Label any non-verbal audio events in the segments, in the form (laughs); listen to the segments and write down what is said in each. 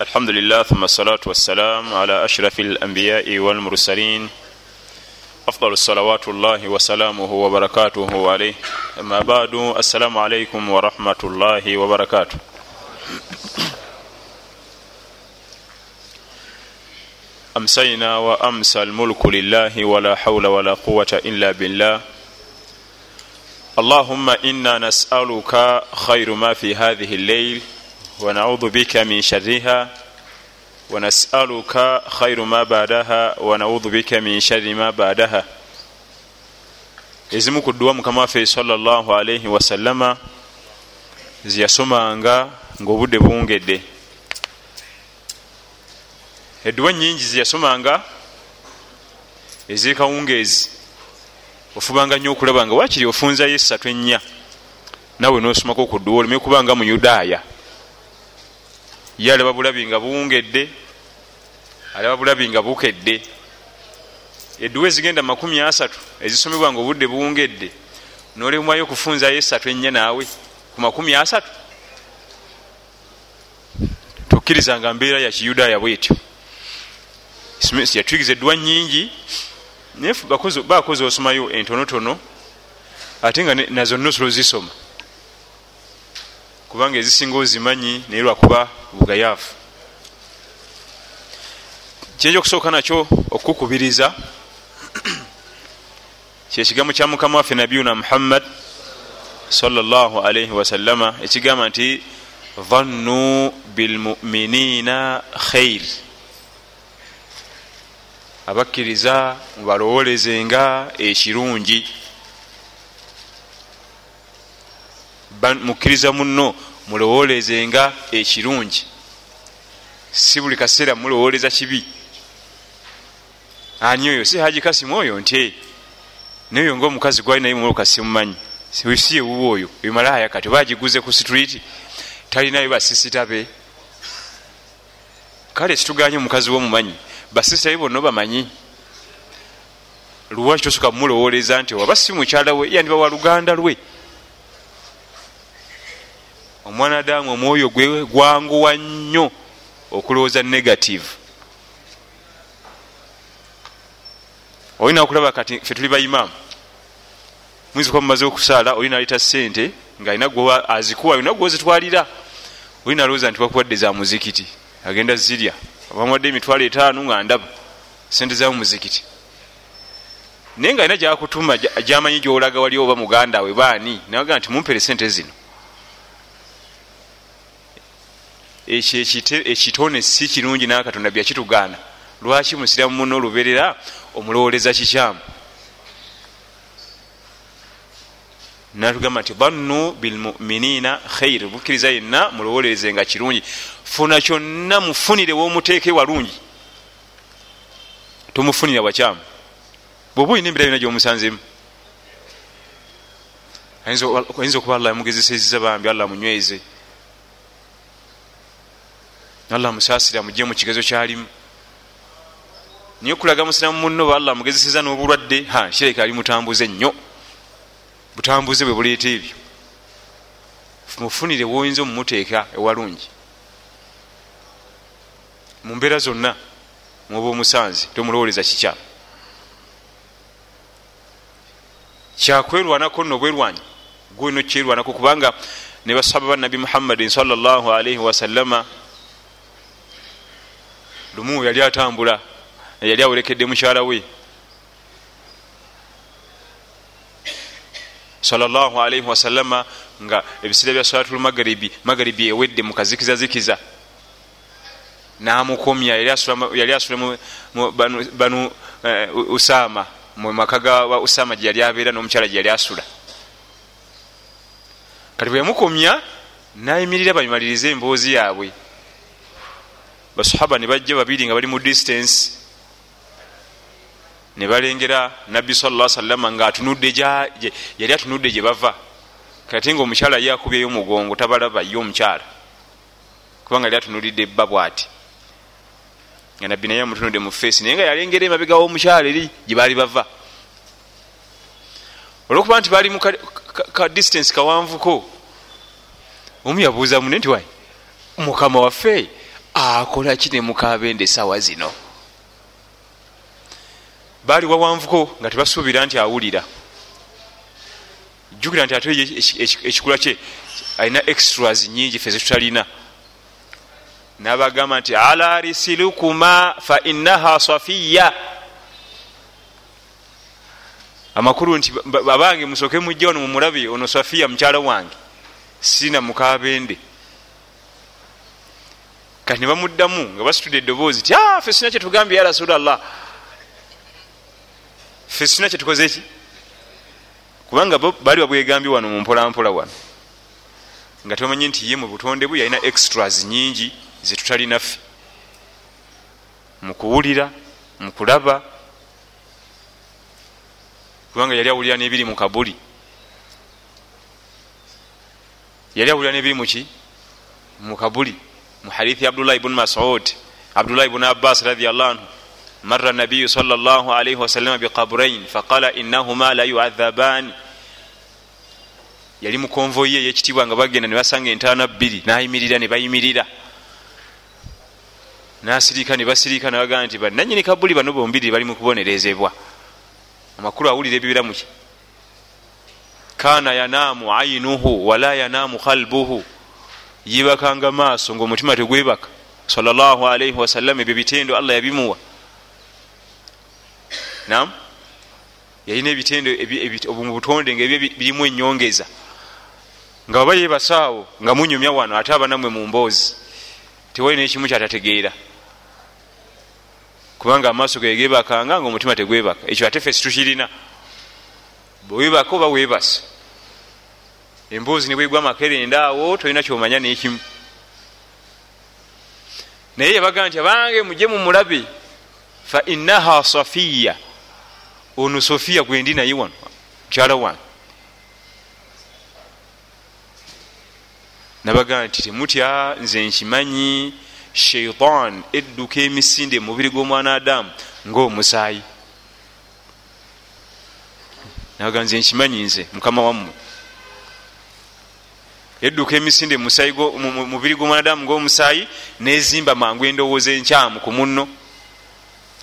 الحمد لله ثم الصلاة والسلام على أشرف الأنبياء والمرسلين أفضل الصلوات الله وسلامه وبركاته عليه أما بعد السلام عليكم ورحمة الله وبركاته أمسينا وأمسى الملك لله ولا حول ولا قوة إلا بالله اللهم إنا نسألك خير ما في هذه الليل ونعوذ بك من شرها ونسألك خير ما بعدها ونعوذ بك من شر ما بعدها ezimu ku dduwa mukama waffe salllahu alaihi wasallama zeyasomanga ngaobudde buwungedde edduwa nyingi zeyasomanga ezekawungeezi ofubanga nnyo okulaba nga wakiri ofunzayo esatu ennya nawe nosomako ku dduwa oleme kubanga mu yudaaya ye alaba bulabi nga buwungedde alaba bulabi nga bukedde. Edduwa ezigenda makumi asatu ezisomebwa nga obudde buwungedde nolemwayo okufunzayo esatu ennya naawe ku makumi asatu? Tokkirizanga mbeera ya kiyudaaya bwetyo. Yatwigiza edduwa nyingi naye bakozi osomayo entonotono ate nga nazo nosolo zisoma kubanga ezisinga ozimanyi naye lwakuba bugayaavu kyenja okusooka nakyo okukukubiriza (clears throat) kyekigambo kya mukama waffe nabiyuna muhammad salaalaihi wasallama ekigamba nti dhannu bilmuminina khair abakkiriza mubalowolezenga ekirungi mukkiriza muno mulowolezenga ekirungi. Si buli kaseera mulowoleza kibi. Ani oyo? Si haji kasimu oyo nti nayo nga omukazi gwali naye mumoloka simumanyi. Si ewuwa oyo. Emalaya kati bagiguze ku street talinayo basisita be. Kale situganye omukazi womumanyi? Basisita be bonna bamanyi luwaki tosoka mumulowoleza nti waba si mukyala we yandiba wa luganda lwe omwanadamu omwoyo gwe gwanguwa nnyo okulowooza negative. Olina okulaba kati fe tuli baimaamu muyinza kuba mumaze okusaala olina aleta sente nga alina gwe azikuwa olina gwe ozitwalira olina alowooza nti bakuwadde za muzikiti agenda zirya. Bamuwadde emitwalo etaano nga ndaba sente za mumuzikiti naye nga alina gyakutuma gyamanyi gyolaga wali oba muganda we baani nawaga nti mumpere sente zino ekyo ekitone si kirungi nakatonda byakitugaana lwaki musiramu muno oluberera omulowoleza kikyamu? Natugamba nti dhannu bilmuminina khair bukkiriza yenna mulowoleze nga kirungi. Funa kyonna mufunire womuteeke walungi. Tomufunira wakyamu. Bweoba olina embeera yona gyomusanzemu. Ayinza okuba allah yamugezeseza bambi allah munyweze allah musasira mujje mu kigezo kyalimu. Naye okulaga musiramu muno ba allah mugezeseza n'obulwadde ha kireka ali mutambuze nnyo. Butambuze bwe buleeta ebyo. Mufunire woyinza omumuteeka ewalungi. Mu mbeera zonna muba omusanzi tomulowoleza kikya. Kyakwerwanako nno bwerwanyi gwino kyerwanako kubanga ne basaba banabi muhammadin salaalaihi wasallama lumu yali atambula yali awerekedde mukyala we. Salaalaihi wasalama nga ebiseera bya salatul magaribi magaribi ewedde mukazikizazikiza namukomya yali asula banu usama mumaka ga usama gyeyali abeera nomukyala gyeyali asula. Kati bwe yamukomya nayimirira bayimalirize emboozi yaabwe basahaba nebajja babiri nga bali mu distance nebalengera nabbi sala salama nga atunudde yali atunudde gye bava. Kati nga omukyala yakubyeyo mugongo tabalaba ye omukyala. Kubanga yali atunulidde ebba bwati. Nga nabbi naye amutunudde mu feesi naye nga yalengera emabegawo omukyala eri gyebali bava. Olwokuba nti bali mu ka distance kawanvuko omu yabuuza mune nti wayi mukama waffe akola ki ne mukabende esawa zino? Baali wawanvuko nga tebasuubira nti awulira. Jjukira nti ate ekikula kye alina extras nyingi fe zetutalina nabagamba nti ala risilukuma fa innaha safiya. Amakulu nti abange musoke mujja ono mumulabe ono safiya mukyala wange. Sina mukabende kati nebamuddamu nga basitudde eddoboozi ti ah, fe sina kyetugambye ya rasulllah fe sina kyetukozeki kubanga baali babwegambye wano mumpolampola wano. Nga tebamanyi nti ye mu butonde bwe yalina extras nyingi zetutalinaffe mukuwulira mukulaba kubanga yali awulira nebiri mu kabuli. Yali awulira nebiri muki mu kabuli mu hadithi abdullahi bnu masud abdullahi bnu abbas radiallah anhu mara nabiyu sal llah alaihi wasalama biqaburain faqala innahuma la yuadhabani. Yali mukonvoyi eyekitibwa nga bagenda nebasanga entaana bbiri nayimirira nebayimirira nasirika nebasirika nabagamba nti bananyini kabuli bano bombiri bali mukubonerezebwa amakulu awulira ebibiramuki kana yanaamu ainuhu wala yanaamu kalbuhu yibakanga maaso ngaomutima tegwebaka. Salllahalaihi wasallam ebyo bitendo allah yabimuwa. Nam yalina ebitendo mubutonde nga ebyo birimu enyongeza nga baba yebasaawo nga munyumya wano ate abanamwe mu mboozi tewali nekimu kyatategeera. Kubanga amaaso ge gebakanga nga omutima tegwebaka. Ekyo ate fe situkirina. Bwewebaka oba webasa emboozi nebwegwa amakerenda awo tolina kyomanya nekimu. Naye yabaga nti abange mujje mumulabe fa innaha safiya. Ono sofiya gwendi naye wano mukyala wange. Nabaga nti temutya nze nkimanyi sheitan edduka emisinde mumubiri gw'omwana adamu ngaomusaayi nabaga nze nkimanyi nze mukama wammwe edduka emisinde mumubiri gw'omwana adamu ngaomusaayi nezimba mangu endowooza enkyamu ku munno.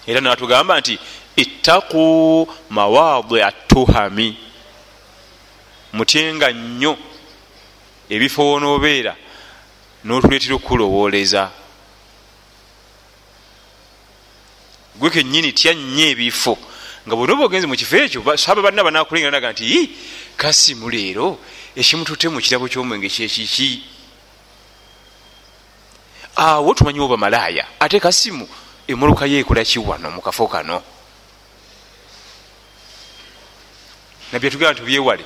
Era natugamba nti ittaku mawaadi atuhami mutyenga nnyo ebifo wonoobeera n'otuleetera okukulowooleza gwe kenyini tya nnyo ebifo nga bwona oba ogenze mu kifo ekyo saba banna banakulengera naga nti kasimu leero ekimututte mu kirabo ky'omwenge kyekiki awo tumanyi oba malaaya ate kasimu emuluka yeekola kiwano mu kafo kano? Nabye tugamba tubyewale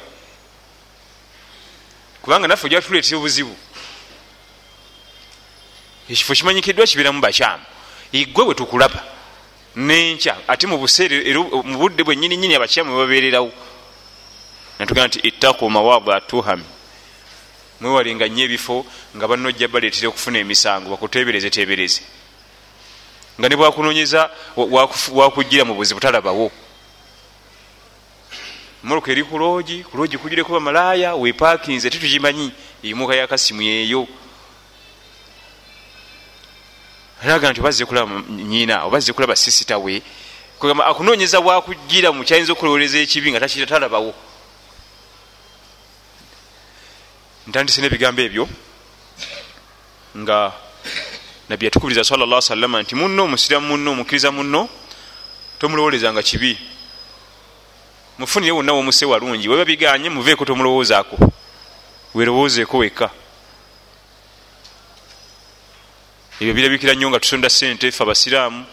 kubanga naffe ojja tuleetera obuzibu. Ekifo kimanyikiddwa kibeeramu bakyamu. Igwe bwe tukulaba nenkya ate mu buseere mu budde bwenyini nyini abakyamu webabeererawo natugamba nti ittaku mawaadi atuhami mwewalenga nnyo ebifo nga banojja baleetera okufuna emisango bakutebereze tebereze nga ne bwakunonyeza wakugira mu buzibu talabawo moroka eri kuloogi kuloogi kugireko bamalaaya wepakinze tetukimanyi emuka yakasimu yeeyo alaga nti obazze kulaba nyina obazze kulaba sisita we. Akunonyeza bwakugira mukyayinza okulowoleza ekibi nga takira talabawo ntandise nebigambo ebyo nga nabbi yatukubiriza salla salama nti muno omusiramu muno omukkiriza muno tomulowolezanga kibi. Mufunire wonna womuse walungi weba biganye muveeko tomulowoozaako. Werowoozeeko wekka. Ebyo birabikira nnyo nga tusonda sente fe abasiraamu.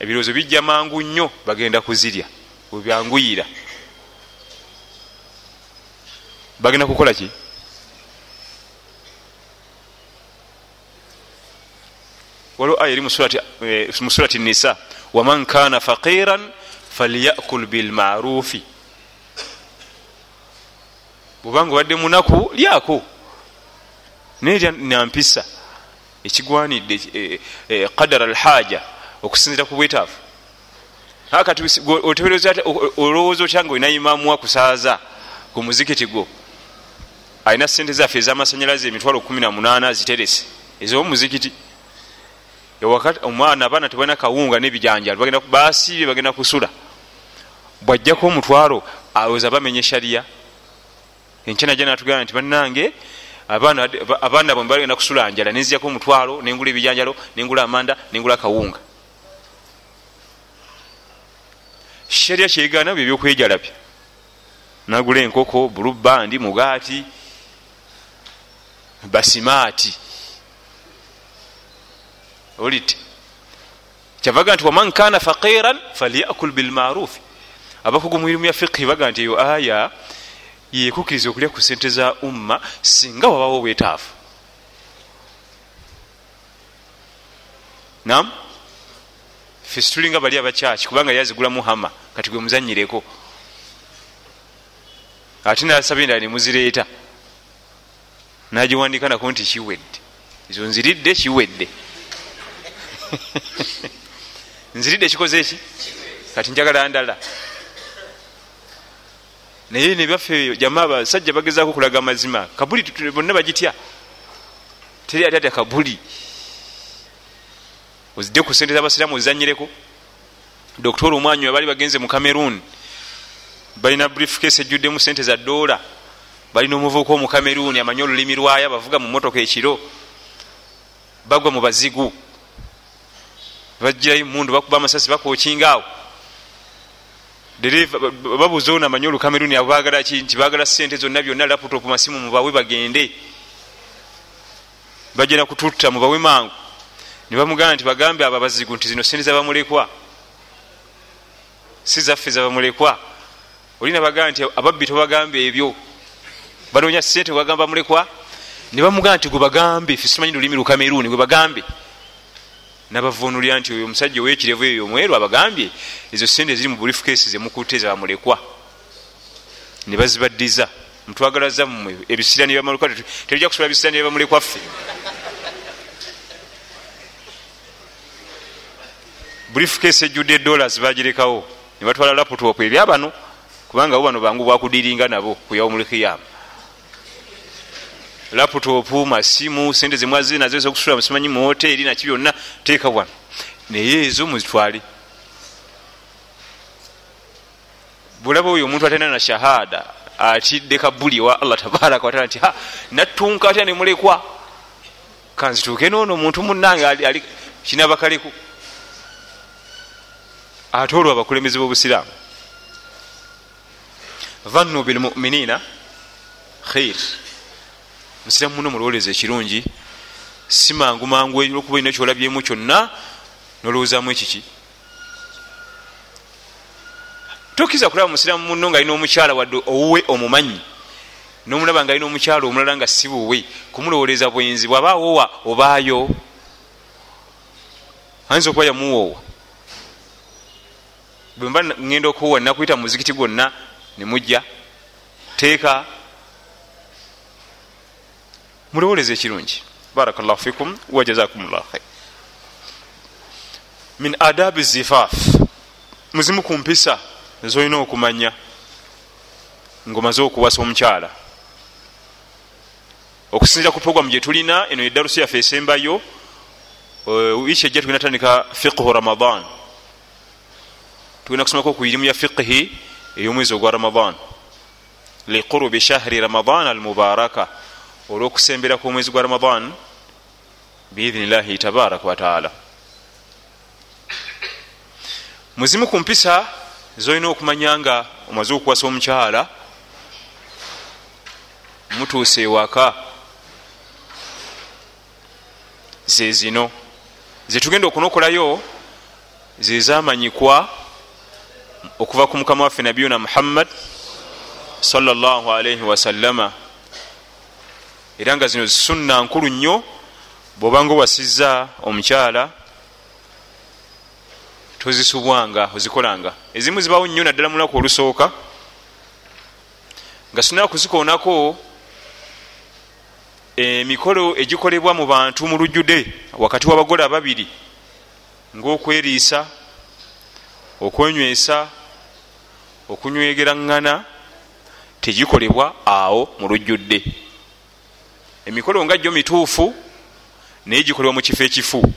Ebirowoozo bijja mangu nnyo bagenda kuzirya. Webyanguyira bagenda kukola ki? Waliwo aya eri mu surati nisa waman kana faqiran falyakul bilmarufi bwobanga obadde munaku lyako. Naye nampisa ekigwanidde qadara alhaja okusinzira ku bwetaafu olowooza otya nga olina imamuwa kusaaza ku muzikiti gwo alina sente zaffe ezamasanyalaze emitwalo 18 ziterese. Ezomumuzikiti omwana abaana tebalina kawunga nebijanjalo basiibye bagenda kusula. Bwajjako omutwalo aweza bamenya eshariya enkyenaja natugamba nti bannange abaana bwe bagenda kusula njala. Nenzijako omutwalo nengula ebijanjalo nengula amanda nengula kawunga. Shariya kyegaana byo byokwejalabya nagula enkoko bulubandi mugaati basimaati. Oliti kyavaga nti waman kana faqiran falyakul bilmarufi abakugu muirimu ya fiqhi baga nti eyo aya yekukiriza okulya ku sente za umma singa wabawo obwetaafu nam fe situlinga bali abakyaki kubanga yazigulamu hama kati gwe muzanyireko. Ate nasaba endala nemuzireeta nagiwandika nako nti kiwedde. Ezo nziridde kiwedde. (laughs) Nziridde kikoze eki kati njagala ndala. Naye nebyaffe jama abasajja bagezako kulaga amazima kabuli bonna bagitya? Teri ati atya kabuli. Ozidde ku sente zabasiramu ozizanyireko doktor omwanyi baali bagenze mu cameroon. Balina briefcase ejjuddemu sente za dola balina omuvubuka omu cameroon amanyi olulimi lwayo bavuga mu motoka ekiro bagwa mu bazigu. Bajirayo mundu bakuba amasasi bakokingaawo babuuza ono amanyi olukameruni abo bagala ki nti bagala sente zonna byonna laputop masimu mubawe bagende. Bajena kututta mubawe mangu. Nebamugamba nti bagambe abo abazigu nti zino sente zabamulekwa. Si zaffe zabamulekwa. Olina bagamba nti ababbi tobagambe ebyo banoonya sente webagamba mulekwa nebamugamba nti gwebagambe fe simanyi lulimi lukameruni gwebagambe nabavunulira nti oyo omusajja owekirevu eyo omweru abagambye ezo sente eziri mu bulifukesi zemukute zabamulekwa nebazibaddiza mutwagalaza mmwe ebisira nibamulekwa terijja kusobola bisira nibamulekwaffe bulifukesi ejjudde dollars bagirekawo nebatwala laputop ebyabano kubanga bo bano bangu bwakudiringa nabo kuyaumulkiyama laputopu masimu sente zemwazi nazo ezokusula musimanyi muhoteri naki byonna teeka wano naye ezo muzitwale. Bulaba oyo omuntu atenda na shahada atidde kabuli wa allah tabaraka wataala nti nattunka atya nemulekwa kanzituuke noono omuntu munange kinabakaleku. Ate olwo abakulembeze b'obusiraamu. Vannu bilmuminina khair musiramu muno mulowoleza ekirungi si mangu mangu olwokuba olina kyolabyemu kyonna nolowoozamu ekiki? Tokkiza kulaba musiramu muno nga alina omukyala wadde owuwe omumanyi nomulaba nga alina omukyala omulala nga si buwe kumulowoleza bwenzi bwaba awowa obaayo. Ayinza okuba yamuwoowa? Bwemba ngenda okuwowa nakuyita muzikiti gwonna nemujja teeka mulowoleza ekirungi. Barakllahu fikum wajazakum llah khair min adabi zifaf. Muzimu ku mpisa zolina okumanya ngaomaze okuwasa omukyala. Okusinzira ku programu gyetulina eno edarusi yaffe esembayo wiiki ejja tugenda tandika fiqhu ramadan. Tugenda kusomako ku irimu ya fiqhi ey'omwezi ogwa ramadan. Liqurubi shahri ramadan almubaraka olwokusembera kwomwezi gwa ramadan biidhinillahi tabaraka wataala muzimu ku mpisa zolina okumanya nga omaze okukwasa omukyala mutuuse ewaka zezino zetugenda okunokolayo zezamanyikwa okuva ku mukama waffe nabiyuna muhammad sallallahu alaihi wasallama era nga zino zisunna nkulu nnyo bwobanga owasiza omukyala tozisubwanga ozikolanga. Ezimu zibawo nnyo naddala mulunaku olusooka nga sinaa kuzikoonako emikolo egikolebwa mu bantu mu lujjude wakati w'abagole ababiri ngaokweriisa okwenywesa okunywegeraŋŋana tegikolebwa awo mu lujjudde emikolo nga jjo mituufu naye gikolebwa mu kifo ekifu.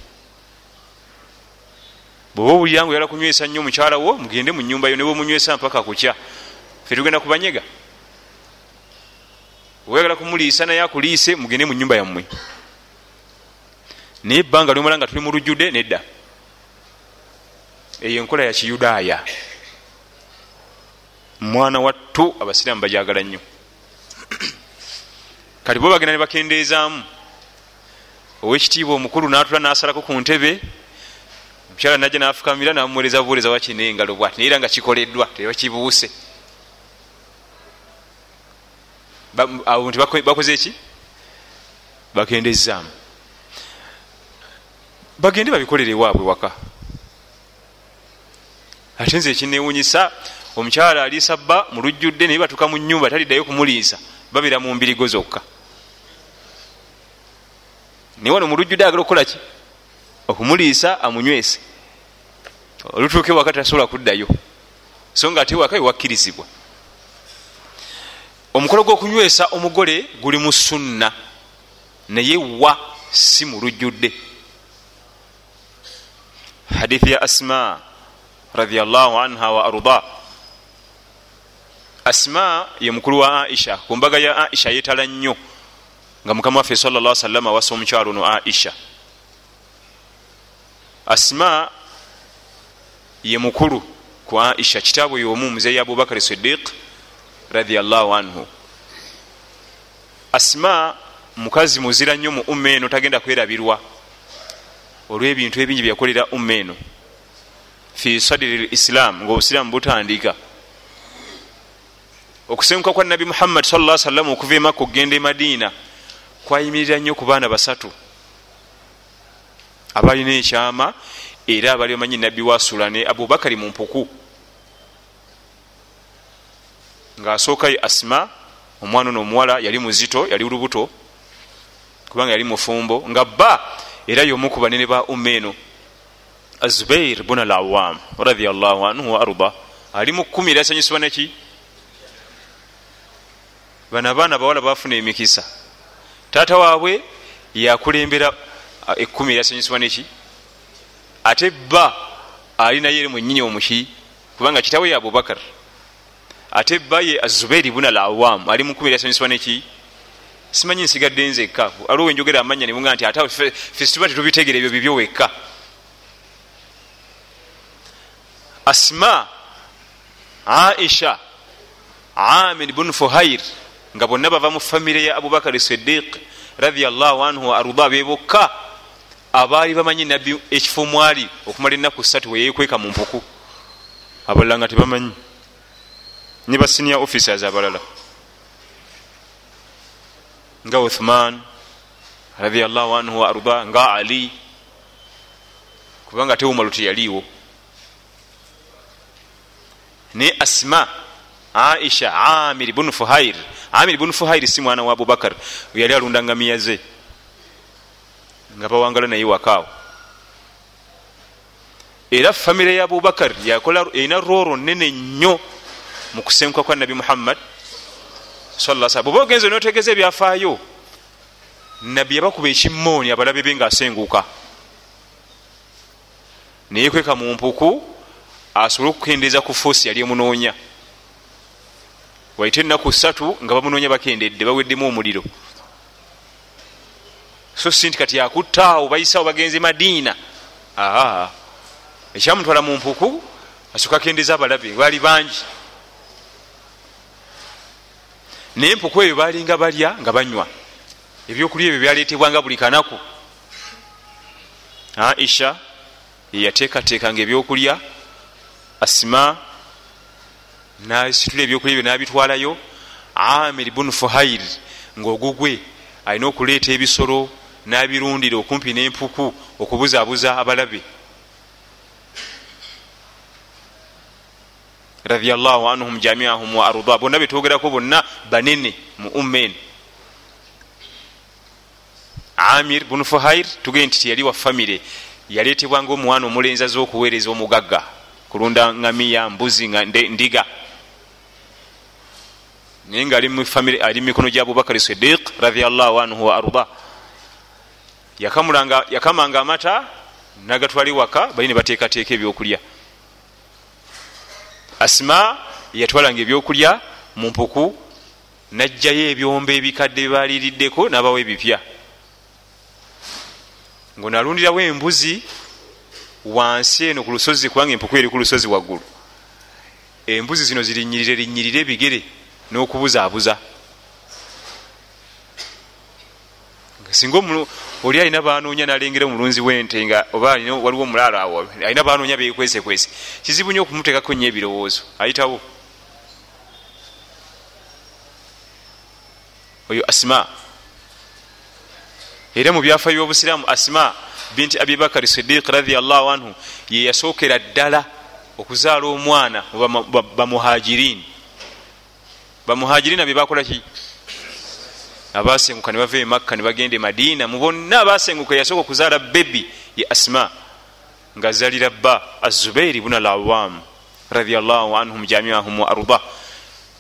Bweoba owulira nga oyala kunywesa nnyo omukyala wo mugende mu nyumba yo ne bwemunywesa mpaka kukya. Fe tugenda kubanyega oyagala kumuliisa naye akuliise mugende mu nyumba yammwe. Naye ebbanga lyomala nga tuli mu lujjude nedda. Eyo enkola ya kiyudaaya. Mwana wattu abasiraamu bajagala nnyo kati bo bagenda ne bakendeezaamu. Owekitiibwa omukulu natula nasalako ku ntebe omukyala najja nafukamira namuweereza buweereza wakine engalo bwati naye era nga kikoleddwa tebakibuuse abo nti bakoze eki bakendezaamu bagende babikolere ewaabwe waka. Ate nze ekinewunyisa omukyala aliisa bba mulujjudde naye batuka mu nyumba taliddayo kumuliisa babeera mu mbirigo zokka naye wano mulujjudde agala okukolaki okumuliisa amunywese. Olutuuka ewaka tasobola kuddayo. So nga ate waka ewakkirizibwa omukolo gw'okunywesa omugole guli mu sunna. Naye wa si mu lujjudde hadithi ya asma radiallahu anha wa arda. Asma ye mukulu wa aisha. Ku mbaga ya aisha yetala nnyo nga mukama waffe salla salama awasa omukyalo ono aisha. Asima ye mukulu ku aisha kitaabwe yomu muzeyi abubakari sidiq radiallahu anhu. Asima mukazi muzira nnyo mu umma eno tagenda kwerabirwa olw'ebintu ebingi byeyakolera umma eno. Fi sadiri lislam ngaobusiraamu butandika. Okusenguka kwa nabi muhammad salla salama okuva emakka okugenda e madiina kwayimirira nnyo ku baana basatu abalina ekyama era abali bamanyi nabbi wasula ne abubakari mu mpuku. Ngaasookayo asima omwana ono omuwala yali muzito yali lubuto kubanga yali mufumbo nga bba era yomu ku banene ba umma eno azubair bun al awam radiallahu anhu wa arda. Ali mu kkumi era asanyusibwa neki bano abaana bawala bafuna emikisa taata waabwe yakulembera ekkumi erasanyusibwa neki? Ate bba alinayo eri mwenyini omuki kubanga kitawe ye abubakar. Ate bba ye azubairi buna al awam ali mukumi erasanyusibwa neki? Simanyi nsigadde nzekka. Aliwo wenjogera amanya nebunga nti ate fesituba tetubitegera ebyo bibyo wekka. Asma aisha amir bun fuhair nga bonna bava mu famire ya abubakari sidiq radiallahu anhu arda bebokka abaali bamanyi nabbi ekifo mwali okumala ennaku satu weyekweka mu mpuku. Abalala nga tebamanyi. Ne basenior officers abalala. Nga uthman radiallahu anhu arda nga ali. Kubanga tewumalu teyaliiwo. Ne asma aisha amir bun fuhair amir bun fuhair si mwana wa abubakar yali alunda ngamiya ze nga bawangala naye wakaawo. Era famire ya abubakar erina rooro nene nnyo mu kusenguka kwa nabi muhammad bweoba ogenze notegeeza ebyafaayo nabbi yabakuba ekimooni abalabe be ngaasenguka neyekweka mu mpuku asobole okukendeeza ku foosi yali emunoonya waite ennaku satu nga bamunoonya bakendedde baweddemu omuliro. So si nti kati akuttaawo bayisawo bagenze madiina. Aa ekyamutwala mu mpuku asooka akendeeza abalabe baali bangi. Naye empuku eyo balinga balya nga banywa. Ebyokulya ebyo byaleetebwanga buli kanaku. Aisha yeyateekateekanga ebyokulya asima nasitula ebyokulya ebyo nabitwalayo. Amir bun fuhair ngaogugwe alina okuleeta ebisolo nabirundira okumpi n'empuku okubuzaabuza abalabe. Radiallahu anhum jamiahum wa arda. Bonna betwogerako bonna banene mu umma eno amir bun fuhair tugende nti tiyali wa famire. Yaleetebwanga omwana omulenzi aza okuweereza omugagga. Kulunda ngamiya mbuzi ndiga naye nga ali mumikono gya abubakari sidiq radiallahu anhu wa arda. Yakamanga amata nagatwala ewaka bali ne bateekateeka ebyokulya. Asima yatwalanga ebyokulya mu mpuku najjayo ebyombo ebikadde byebaliriddeko nabawo ebipya. Ngaonalundirawo embuzi wansi eno ku lusozi kubanga empuku eri ku lusozi waggulu. Embuzi zino zirinyirire rinyirire ebigere n'okubuzaabuza singa oli alina banoonya nalengera omulunzi wente nga oba waliwo omulaalo awo alina banoonya bekwesekwese kizibu nyo okumuteekako nnyo ebirowoozo. Ayitawo? Oyo asima. Era mu byafa byobusiraamu asima binti abibakari sidiik radiallahu anhu ye yasookera ddala okuzaala omwana bamuhajirini bamuhajirini abye bakolaki abasenguka nebava emakka nebagenda e madiina mubonna abasenguka yasooka okuzaala bebi ye asima nga azalira bba azubairi buna lawam radiallahu anhum jamiahum wa arda.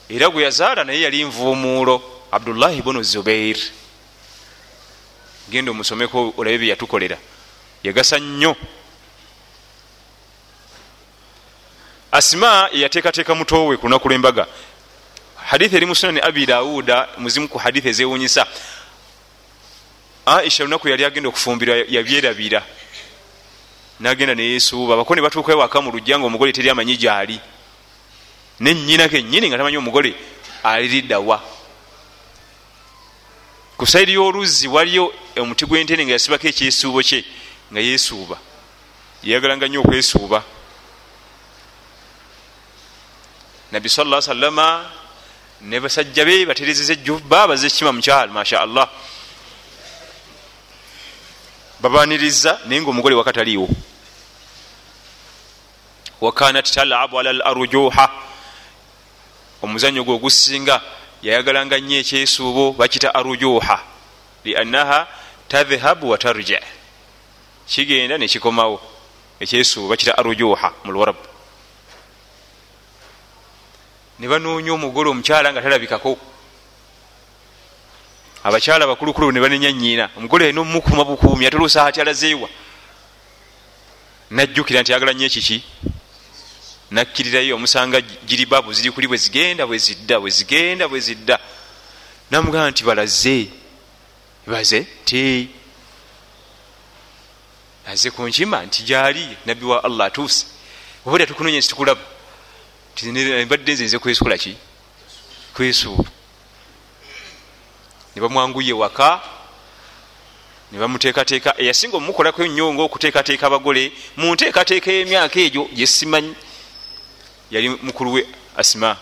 Era gwe yazaala naye yali nvuumuulo abdullahi bunu zubair genda omusomeko olabe byeyatukolera yagasa nnyo. Asima yeyateekateeka mutowe ku lunaku lwembaga hadithi eri musunani abi dawuda muzimu ku hadithi ezewunyisa aisha lunaku yali agenda okufumbirwa yabyerabira. Nagenda neyesuuba abako ne batuuka ewaka mu lujja nga omugole teri amanyi gyali. Nenyina kenyini nga tamanyi omugole aliriddawa ku saidi y'oluzzi waliyo omuti gwentene nga yasibako ekyesuubo kye nga yesuuba yeyagalanga nnyo okwesuuba. Nabbi sal salama ne basajja be baterezeza ejjubba baze kima mukyalo masha allah babaniriza naye nga omugole wakati aliiwo wakanat talabu ala l arjuha. Omuzanyo gwe ogusinga yayagalanga nnyo ekyesuubo bakita arujuha liannaha tadhhabu watarja kigenda nekikomawo ekyesuubo bakita arujuha mu lwarabu ne banoonya omugole omukyala nga talabikako. Abakyala abakulukulu ne banenya nyiina omugole alina omukuma bukuumi atoluusa ati alazeewa. Najjukira nti ayagala nnyo ekiki nakkirirayo omusanga giribabu ziri kuli bwe zigenda bwe zidda bwe zigenda bwe zidda. Namugamba nti balaze. Baze ti. Aze ku nkima nti gyali nabbi wa allah atuuse. Oba tatukunonya nti tukulaba badde nze nze kwesula ki? Kwesuula. Ne bamwanguye waka ne bamuteekateeka eyasinga omumukolako ennyo ngaokuteekateeka abagole mu nteekateeka y'emyaka egyo gyesimanyi yali mukulu we asima.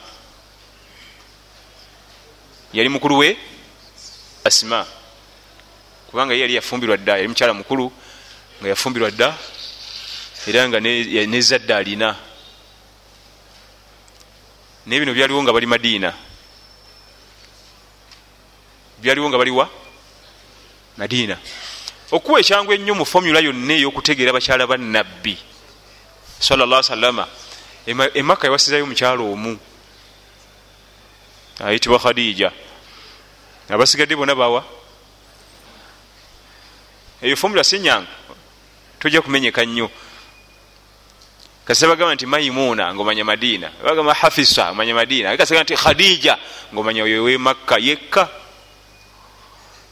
Yali mukulu we asima. Kubanga ye yali yafumbirwa dda yali mukyala mukulu nga yafumbirwa dda era nga nezadde alina naye bino byaliwo nga bali madiina. Byaliwo nga baliwa madiina. Okuwa ekyangu ennyo mu fomula yonna ey'okutegeera bakyala ba nabbi salla salama emaka yawasizayo mukyalo omu ayitibwa khadija. Abasigadde bona bawa eyo fomula sinyanga tojja kumenyeka nnyo kasita bagamba nti maimuna ngaomanya madiina. Bagamba hafisa omanya madiina. Kasita nti khadija ngaomanya oyo wemakka yekka.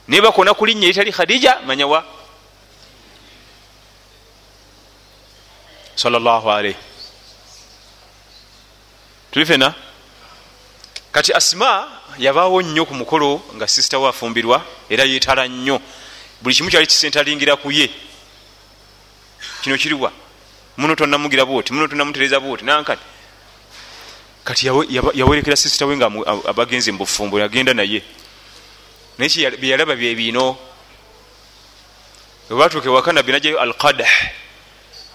Naye bakona kulinnya eritali khadija manya wa? Salllah alaihi tuli fena? Kati asima yabaawo nnyo ku mukolo nga sisita we afumbirwa era yeetala nnyo. Buli kimu kyali kisentalingira ku ye. Kino kiriwa muno tonamugira bwoti muno tonamutereza bwoti nankati. Kati yawerekera sisita we nga abagenzi mubufumbo yagenda naye. Naye byeyalaba byebino webatuuka ewaka nabbi najayo alqadah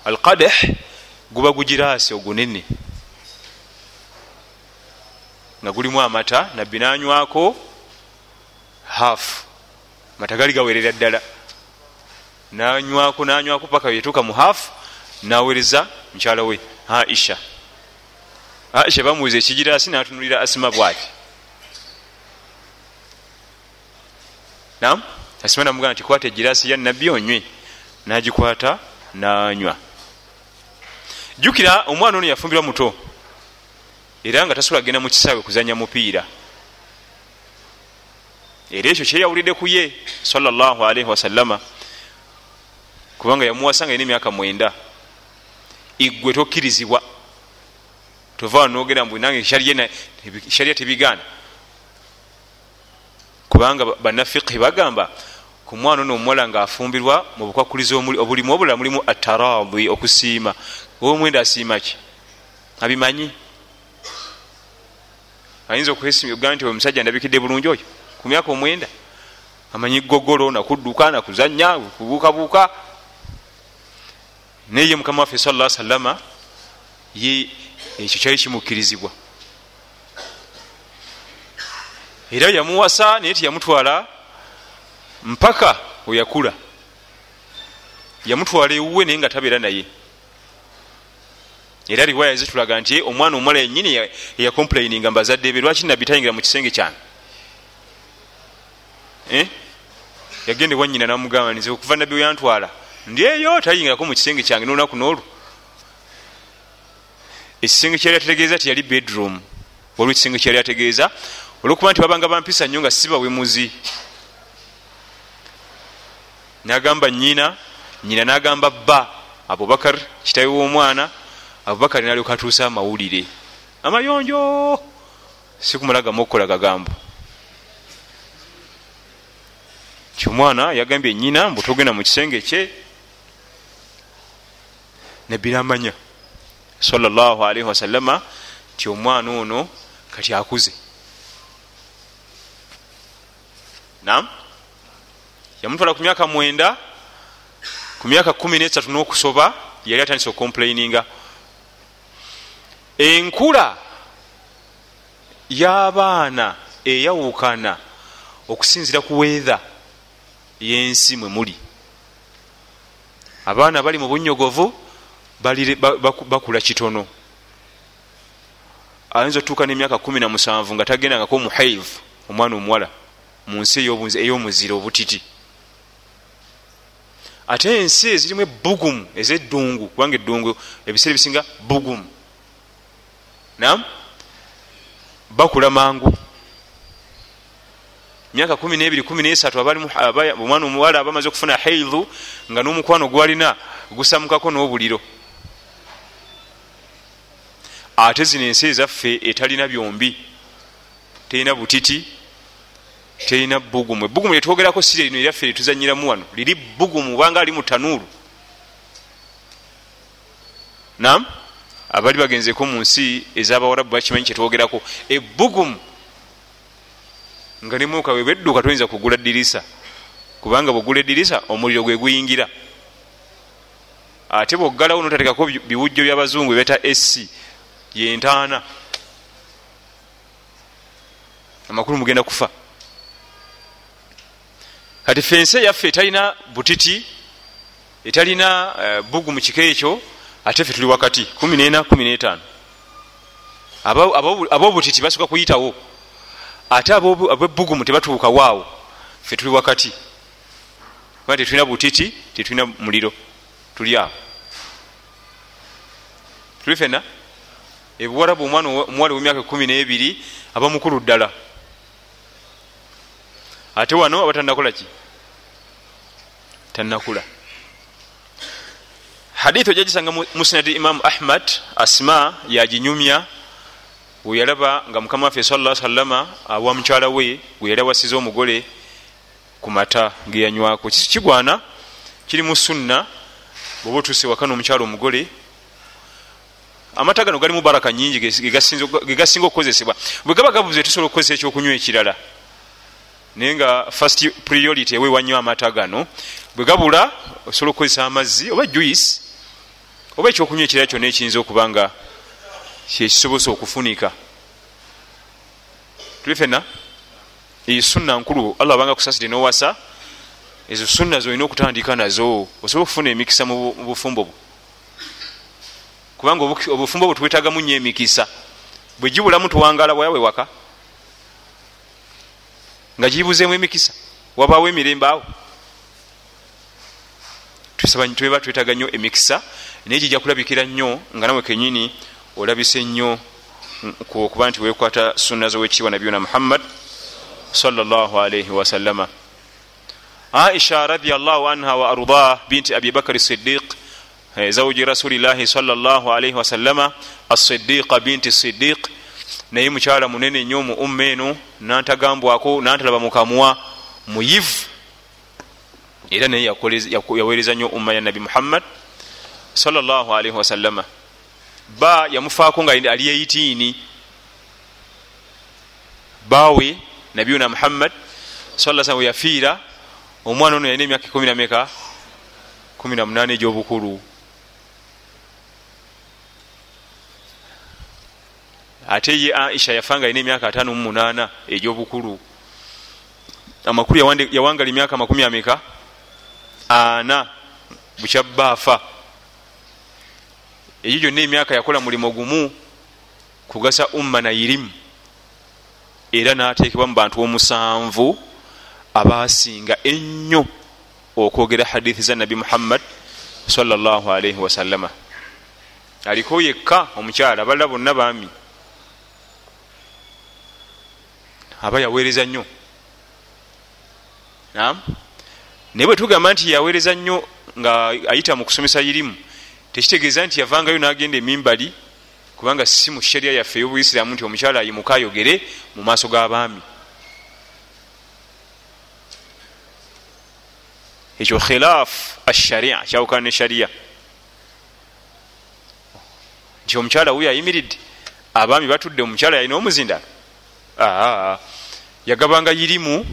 alqadah guba gugiraasi ogunene. Nga gulimu amata nabbi nanywako haafu mata gali gawerera ddala. Nanywako nanywako paka yetuuka mu haafu nawereza mukyala we aisha aisha bamuweza ekigirasi natunulira asima bwati? Nam asima namugamba nti kwata egirasi ya nabbi onywe. Nagikwata nanywa. Jjukira omwana ono yafumbirwa muto era nga tasobola kgenda mu kisaawe kuzanya mupiira. Era ekyo kyeyawulidde ku ye salllahalaihi wasallama kubanga yamuwasa nga yina emyaka mwenda igwe tokkirizibwa. Tova wanogera mbu nange shariya tebigaana. Kubanga banafiqhi bagamba ku mwana ono omuwala ngaafumbirwa mu bukwakuliza obulimu obulala mulimu ataradi okusiima. Owomwenda asiima ki? Abimanyi? Ayinza okugaa nti omusajja ndabikidde bulungi oyo? Ku myaka omwenda? Amanyi gogolo nakudduka nakuzanya kubuukabuuka naye mukama waffe sala salama ye ekyo kyali kimukkirizibwa era yamuwasa naye tiyamutwala mpaka weyakula yamutwala ewuwe naye nga tabeera naye. Era riwaya zitulaga nti omwana omuwala yenyini eyakomplaininga mbazadde be lwaki nabbi tayingira mu kisenge kyange? Eh? yagende wanyina namugamba nze okuva nabbi weyantwala ndi eyo tayingirako mu kisenge kyange nolunaku nolwo. Ekisenge kyali ategeeza tiyali bedroom. Waliwo ekisenge kyali ategeeza olwokuba nti babanga bampisa nnyo nga sibawemuzi nagamba nyina nyina nagamba bba abubakar kitawe womwana abubakar nalyoka atuusa amawulire. Amayonjo! Sikumulagamu okukola gagambo kyomwana yagambye nyina mbu togenda mu kisenge kye nebiramanya salllahalaihi wasallama ti omwana ono kati akuze. Nam yamutwala ku myaka mwenda ku myaka kumi nesatu n'okusoba yali atandisa okomplaininga enkula y'abaana eyawukana okusinzira ku weetha yensi mwe muli. Abaana bali mu bunyogovu bakula kitono. Ayinza otuuka n'emyaka kumi na musanvu nga tagendangako muhaive omwana omuwala mu nsi ey'omuzira obutiti. Ate ensi ezirimu ebugumu ezeddungu kubanga eddungu ebiseera ebisinga bugumu nam bakula mangu. Myaka kumi nebiri kumi nesatu omwana omuwala abamaze okufuna haidhu nga n'omukwano gwalina gusamukako n'obuliro ate zino ensi ezaffe etalina byombi terina butiti terina bugumu ebugumu lyetwogerako sire lino eryaffe lyetuzanyiramu wano. Liri bugumu obanga ali mu tanuuru nam abali bagenzeko mu nsi ezabawarabu bakimanyi kyetwogerako ebugumu nga nemuka webedduka toyinza kugula dirisa kubanga bwogula edirisa omuliro gwe guyingira. Ate bwoggalawo notatekako biwujjo byabazungu ebeta esi yentaana. Amakulu mugenda kufa. Kati fensi eyaffe etalina butiti etalina uh, bugu mu kiko ekyo ate ffe tuli wakati 14 abobutiti basuka kuyitawo ate abebugumu tebatuukawo awo ffe tuli wakati. Kuba tetulina butiti tetulina muliro tuli awo. Tuli fena ebuwarabu omwana omuwala wemyaka kumi nebiri aba mukulu ddala. Ate wano aba tanakola ki? Tanakula haditha ojagisanga musnadi imamu ahmad asma yaginyumya weyalaba nga mukama waffe sala salama awa mukyala we weyali awasiza omugole ku mata geyanywako kigwana kiri mu sunna bweoba otuuse wakana omukyala omugole amata gano galimu baraka nyingi gegasinga okukozesebwa. Bwe gaba gabuze tusobola okukozesa ekyokunywa ekirala naye nga fast priority ewe wanywa amata gano bwe gabula osobola okukozesa amazzi oba juice oba ekyokunywa ekirala kyonna ekiyinza okuba nga kyekisobosa okufunika. Tuli fena eyo sunna nkulu allah abanga kusasire nowasa ezo sunna zolina okutandika nazo osobola okufuna emikisa mu bufumbo bwo kubanga obufumbo bwe tubwetagamu nyo emikisa bwe gibulamu tuwangala bwayawe waka nga gibuzeemu emikisa wabaawo emirembe awo. Tweba twetaga nnyo emikisa naye kijja kulabikira nnyo nga nawe kenyini olabise nnyo kuba nti wekwata sunna zowekitiibwa nabiyuna muhammad salllahalaihi wasallama aisha radiallahu anha wa ardah binti abi bakari sidiq zawji rasulillahi salllahalaihi wasallama asidiqa binti sidiq naye mukyala munene nnyo mu umma eno nantagambwako nantalaba mukamwa muyivu era naye yaweereza nnyo umma ya nabi muhammad salllahalaihi wasallama ba yamufaako nga ali eitiini bawe nabiyuna muhammad saa we yafiira omwana ono yalina emyaka ekumi nameka kumi namunaana egyobukulu ate ye aisha yafa nga alina emyaka ataano mu munaana egyobukulu. Amakulu yawangala emyaka makumi ameka? Ana bukyabaafa egyo gyonna emyaka yakola mulimu gumu kugasa umma nairimu era natekebwa mu bantu omusanvu abasinga ennyo okwogera hadithi za nabi muhammad salllahalaihi wasallama aliko yekka omukyala abalala bonna baami aba yaweereza nnyo. Nam naye bwe tugamba nti yaweereza nnyo nga ayita mu kusomesa irimu tekitegeeza nti yavangayo nagenda emimbali kubanga si mu shariya yaffe ey'obuisiramu nti omukyala ayimuka ayogere mu maaso g'abaami. Ekyo khilaf asharia kyawukana ne shariya nti omukyala wuyo ayimiridde abaami batudde omukyala yalina omuzindala yagabanga yirimu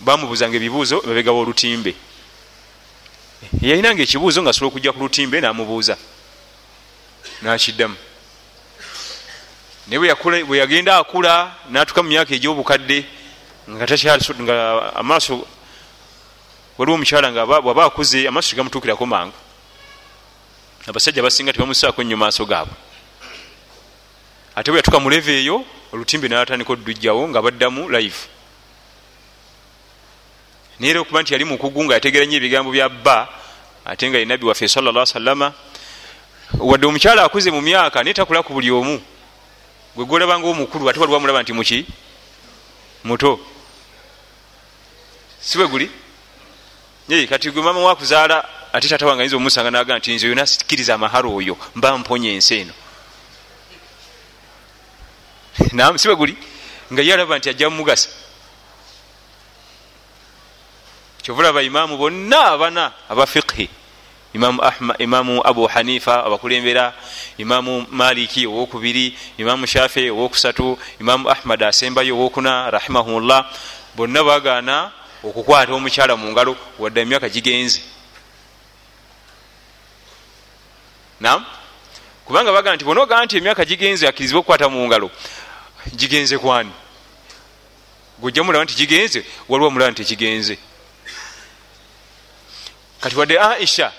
bamubuzanga ebibuuzo babegawa olutimbe. Yalinanga ekibuuzo nga asobola okujja ku lutimbe namubuuza nakiddamu. Naye bwe yagenda akula natuka mu myaka egyobukadde nga amaaso waliwo omukyala nga waba akuze amaaso tegamutuukirako mangu. Abasajja basinga tebamusaako nnyo maaso gaabwe. Ate bwe yatuka muleve eyo olutimbe natandika oddujjawo nga baddamu live. Naye era okuba nti yali mukugu nga yategeera nyo ebigambo bya bba ate nga ye nabbi waffe salla salama wadde omukyala akuze mu myaka naye takula ku buli omu. Gwe golabanga omukulu ate waliwo mulaba nti muki muto. Si bwe guli? Kati gwe mama wakuzaala ate tata wange ayinza omusanga naga nti nze yona sikiriza amahara oyo mba mponya ensi eno nam si bwe guli? Nga ye alaba nti ajja mumugasa kyovulaba imaamu bonna abana aba fiqhi. Imamu abu hanifa abakulembera imamu maliki owokubiri imamu shafi owokusatu imamu ahmad asembayo owokuna rahimahullah bonna bagaana okukwata omukyala mu ngalo wadde emyaka gigenze. Nam kubanga bagana nti bonaogaa nti emyaka gigenze akirizibwa okukwata mu ngalo gigenze kwani? Gojja mulaba nti gigenze waliwo mulaba nti kigenze kati wadde aisha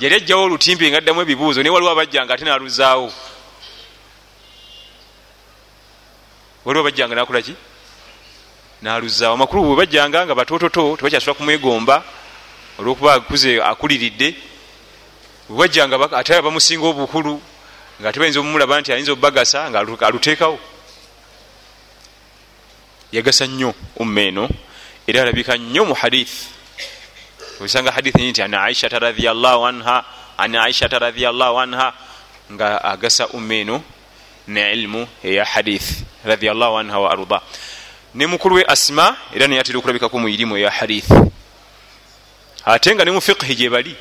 yali ajjawo olutimbe nga addamu ebibuuzo naye waliwo abajjanga ate naluzaawo. Waliwo abajjanga nakolaki naluzaawo. Amakulu bwe bajjanga nga batototo tebakyasobola kumwegomba olwokuba akuze akuliridde. Bwebajjanga ate abamusinga obukulu nga tebayinza omumulaba nti ayinza obubagasa nga aluteekawo yagasa nnyo umma eno era alabika nnyo mu hadith osanga hadith nyi nti an aishata radiallahu anha an aishata radiallahu anha nga agasa umma eno ne ilmu eya hadith radiallahu anha wa arda. Ne mukulu we asima era naye atera okulabikako mu irimu eya hadith ate nga ne mu fiqhi gye bali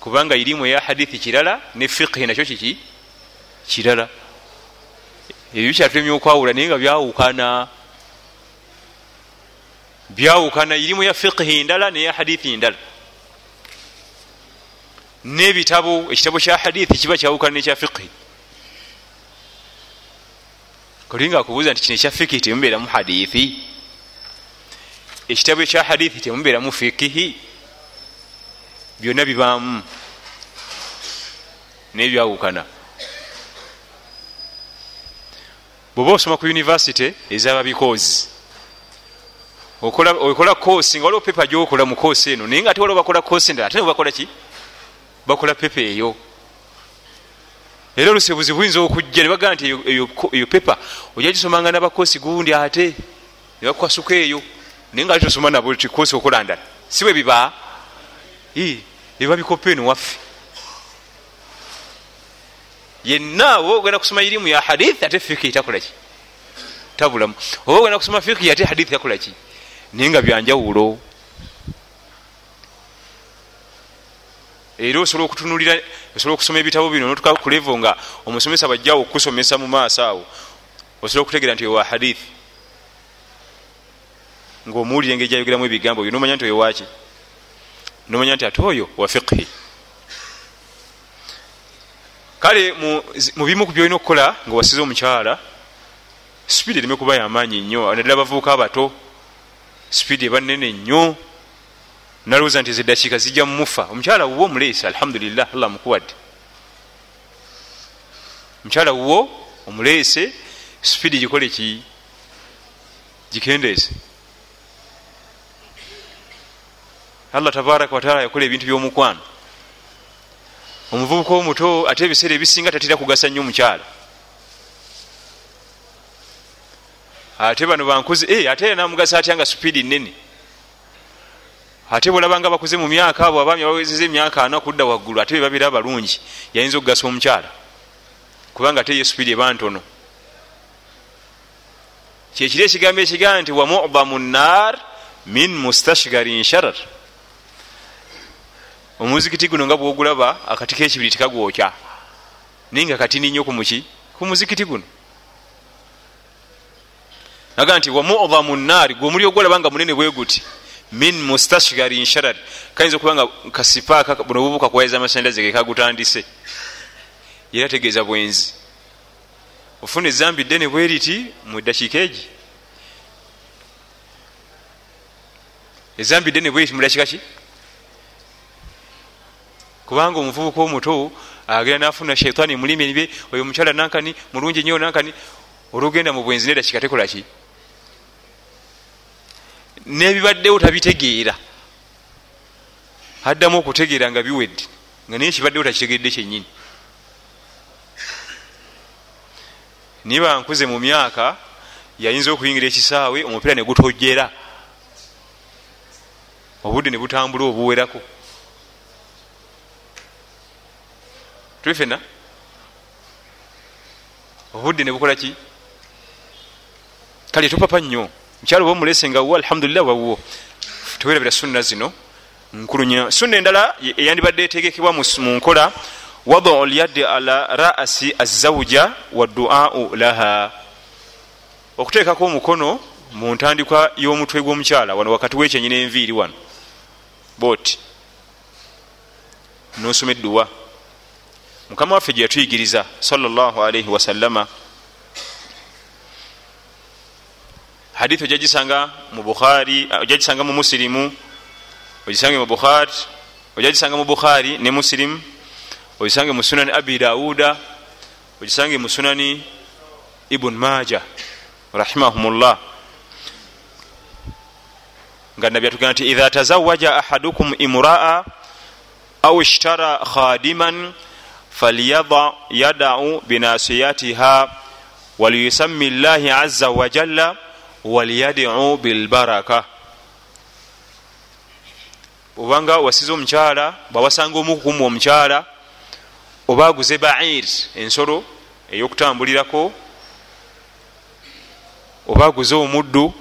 kubanga irimu eya hadithi kirala ne fiqhi nakyo kiki kirala. Ebyo bikyatulemya okwawula naye nga byawukana byawukana irimu ya fiqhi ndala neya hadithi ndala. Nebitabo ekitabo kya hadithi kiba kyawukana nekya fiqhi. Kolinga akubuuza nti kino ekya fiqhi temubeeramu hadithi? Ekitabo ekya hadithi temubeeramu fiqhi? Byonna bibaamu. Naye byawukana. Bweoba osoma ku univesity ezababikozi okola koosi nga waliwo pepa gyokola mu koosi eno naye nga ate waliwo bakola koosi endala ate nebakola ki? Bakola pepa eyo. Era olusebuzi buyinza okujja nebagaa nti eyo pepa ojja gisomanga nabakosi gundi ate nebakwasuka eyo naye nga tosoma nabo tikosi okola ndala. Si bwe biba? Eba bikopa eno waffe. Yenna oba ogenda kusoma irimu ya hadith ate fiki takolaki tabulamu. Oba ogenda kusoma fiki ate hadith takolaki naye nga byanjawulo era osobola okutunulira osobola okusoma ebitabo bino notuka kulevo nga omusomesa bajjawo okusomesa mu maaso awo osobola okutegeera nti ewa hadith. Ngaomuwulire engeri gyayogeramu ebigambo byo nomanya nti oyo waki nomanya nti ate oyo wa fiqhi. Kale mu bimu ku byolina okukola nga wasize omukyala sipiidi ereme kuba yamaanyi nnyo naddala abavubuka abato sipiidi eba nene nnyo. Nalowooza nti ezedakiika zijja mumufa omukyala wuwo omuleese alhamdulillah allah mukuwadde omukyala wuwo omuleese sipiidi gikole ki? Gikendeese. Allah tabaraka wataala yakola ebintu byomukwano. Omuvubuka omuto ate ebiseera ebisinga tatera kugasa nnyo omukyala ate bano bankuzi eh, ate era namugasa atya nga sipiidi nene ate bwolabanga bakuze mu myaka abo abaami abawezeza emyaka ana kudda waggulu ate bebabeera balungi yayinza okugasa omukyala? Kubanga ate ye sipiidi eba ntono. Kyekiri ekigambo ekigamba nti wa mudamu nnar min mustashgarin sharar. Omuzikiti guno nga bwogulaba akati kekibiri tekagwokya naye nga katini nnyo kumuki ku muzikiti guno aga nti wa mudamu nnaari gwe omuli ogwolaba nga munene bwe guti min mustashgarin sharar kayinza okuba nga kasipaaka buno bubuka kuwaiza amasanyalaze gekagutandise era tegeeza bwenzi. Ofuna ezambi ddene bwe riti mu dakiika egi? Ezambi ddene bwe riti mu dakiika ki? Kubanga omuvubuka omuto agenda nafuna shaitaani mulimi nibe oyo omukyala nankani mulungi nyo nankani olugenda mu bwenzi nedakika tekolaki nebibaddewo tabitegeera addamu okutegeera nga biwedde nga naye kibaddewo takitegedde kyenyini niye bankuze mu myaka yayinza okuyingira ekisaawe omupiira negutojera obudde nebutambula obuwerako. Tuli fena obudde nebukola ki? Kale topapa nnyo mukyalo oba omulese nga wo alhamdulillah wawwo tewerabira sunna zino nkulu nyo sunna endala eyandibadde etegekebwa mu nkola wadau lyaddi ala rasi azawuja waduau laha. Okuteekako omukono mu ntandikwa y'omutwe gw'omukyala wano wakati wekyenyina enviiri wano booti nosoma edduwa. Mukama waffe gye yatuyigiriza salllahalaihi wasallama hadithi ojagisanga mu bukhari ojagisanga mu musirimu ogisange mu bukhari ojagisanga mu bukhari ne musirimu ogisange mu sunani abi dawuda ogisange mu sunani ibun maja rahimahumllah nga nabi atugenda nti idha tazawaja ahadukum imraa au ishtara khadiman falyada yadau binasiyatiha waliyusami llahi aza wajalla waliyadiu bilbaraka. Obanga wasiza omukyala bwawasanga omukukumu omukyala oba aguze bair ensolo eyokutambulirako oba aguze omuddu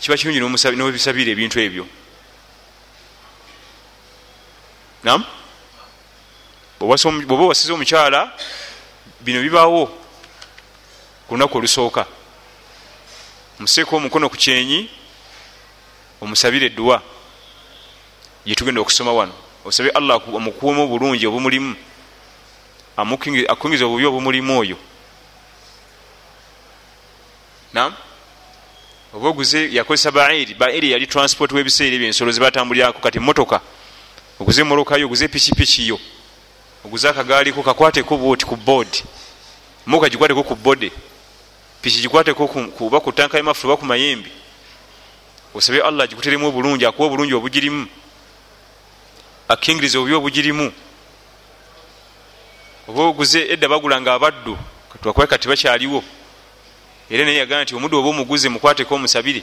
kiba kirungi nobisabira ebintu ebyo. Nam bwoba wasiza omukyala bino bibaawo ku lunaku olusooka museeko omukono ku kyenyi omusabire edduwa gyetugenda okusoma wano. Osabe allah amukuwemu obulungi obumulimu akungiza obubi obumulimu oyo. Nam oba oguze yakozesa bairi bairi yali transport webiseera ebyo ensolo zebatambulirako kati motoka oguze morokayo oguze pikipikiyo oguze akagaaliko kakwateko bwoti ku boodi moka gikwateko ku bode piki gikwateko kuba ku tanka yamafuta oba ku mayembe. Osabe allah gikuteremu obulungi akuwa obulungi obugirimu. Akingiriza obubi obugirimu. Oba oguze edda bagulanga abaddu twakuba kati bakyaliwo. Era naye yagamba nti omuddu oba omuguze mukwateko omusabire.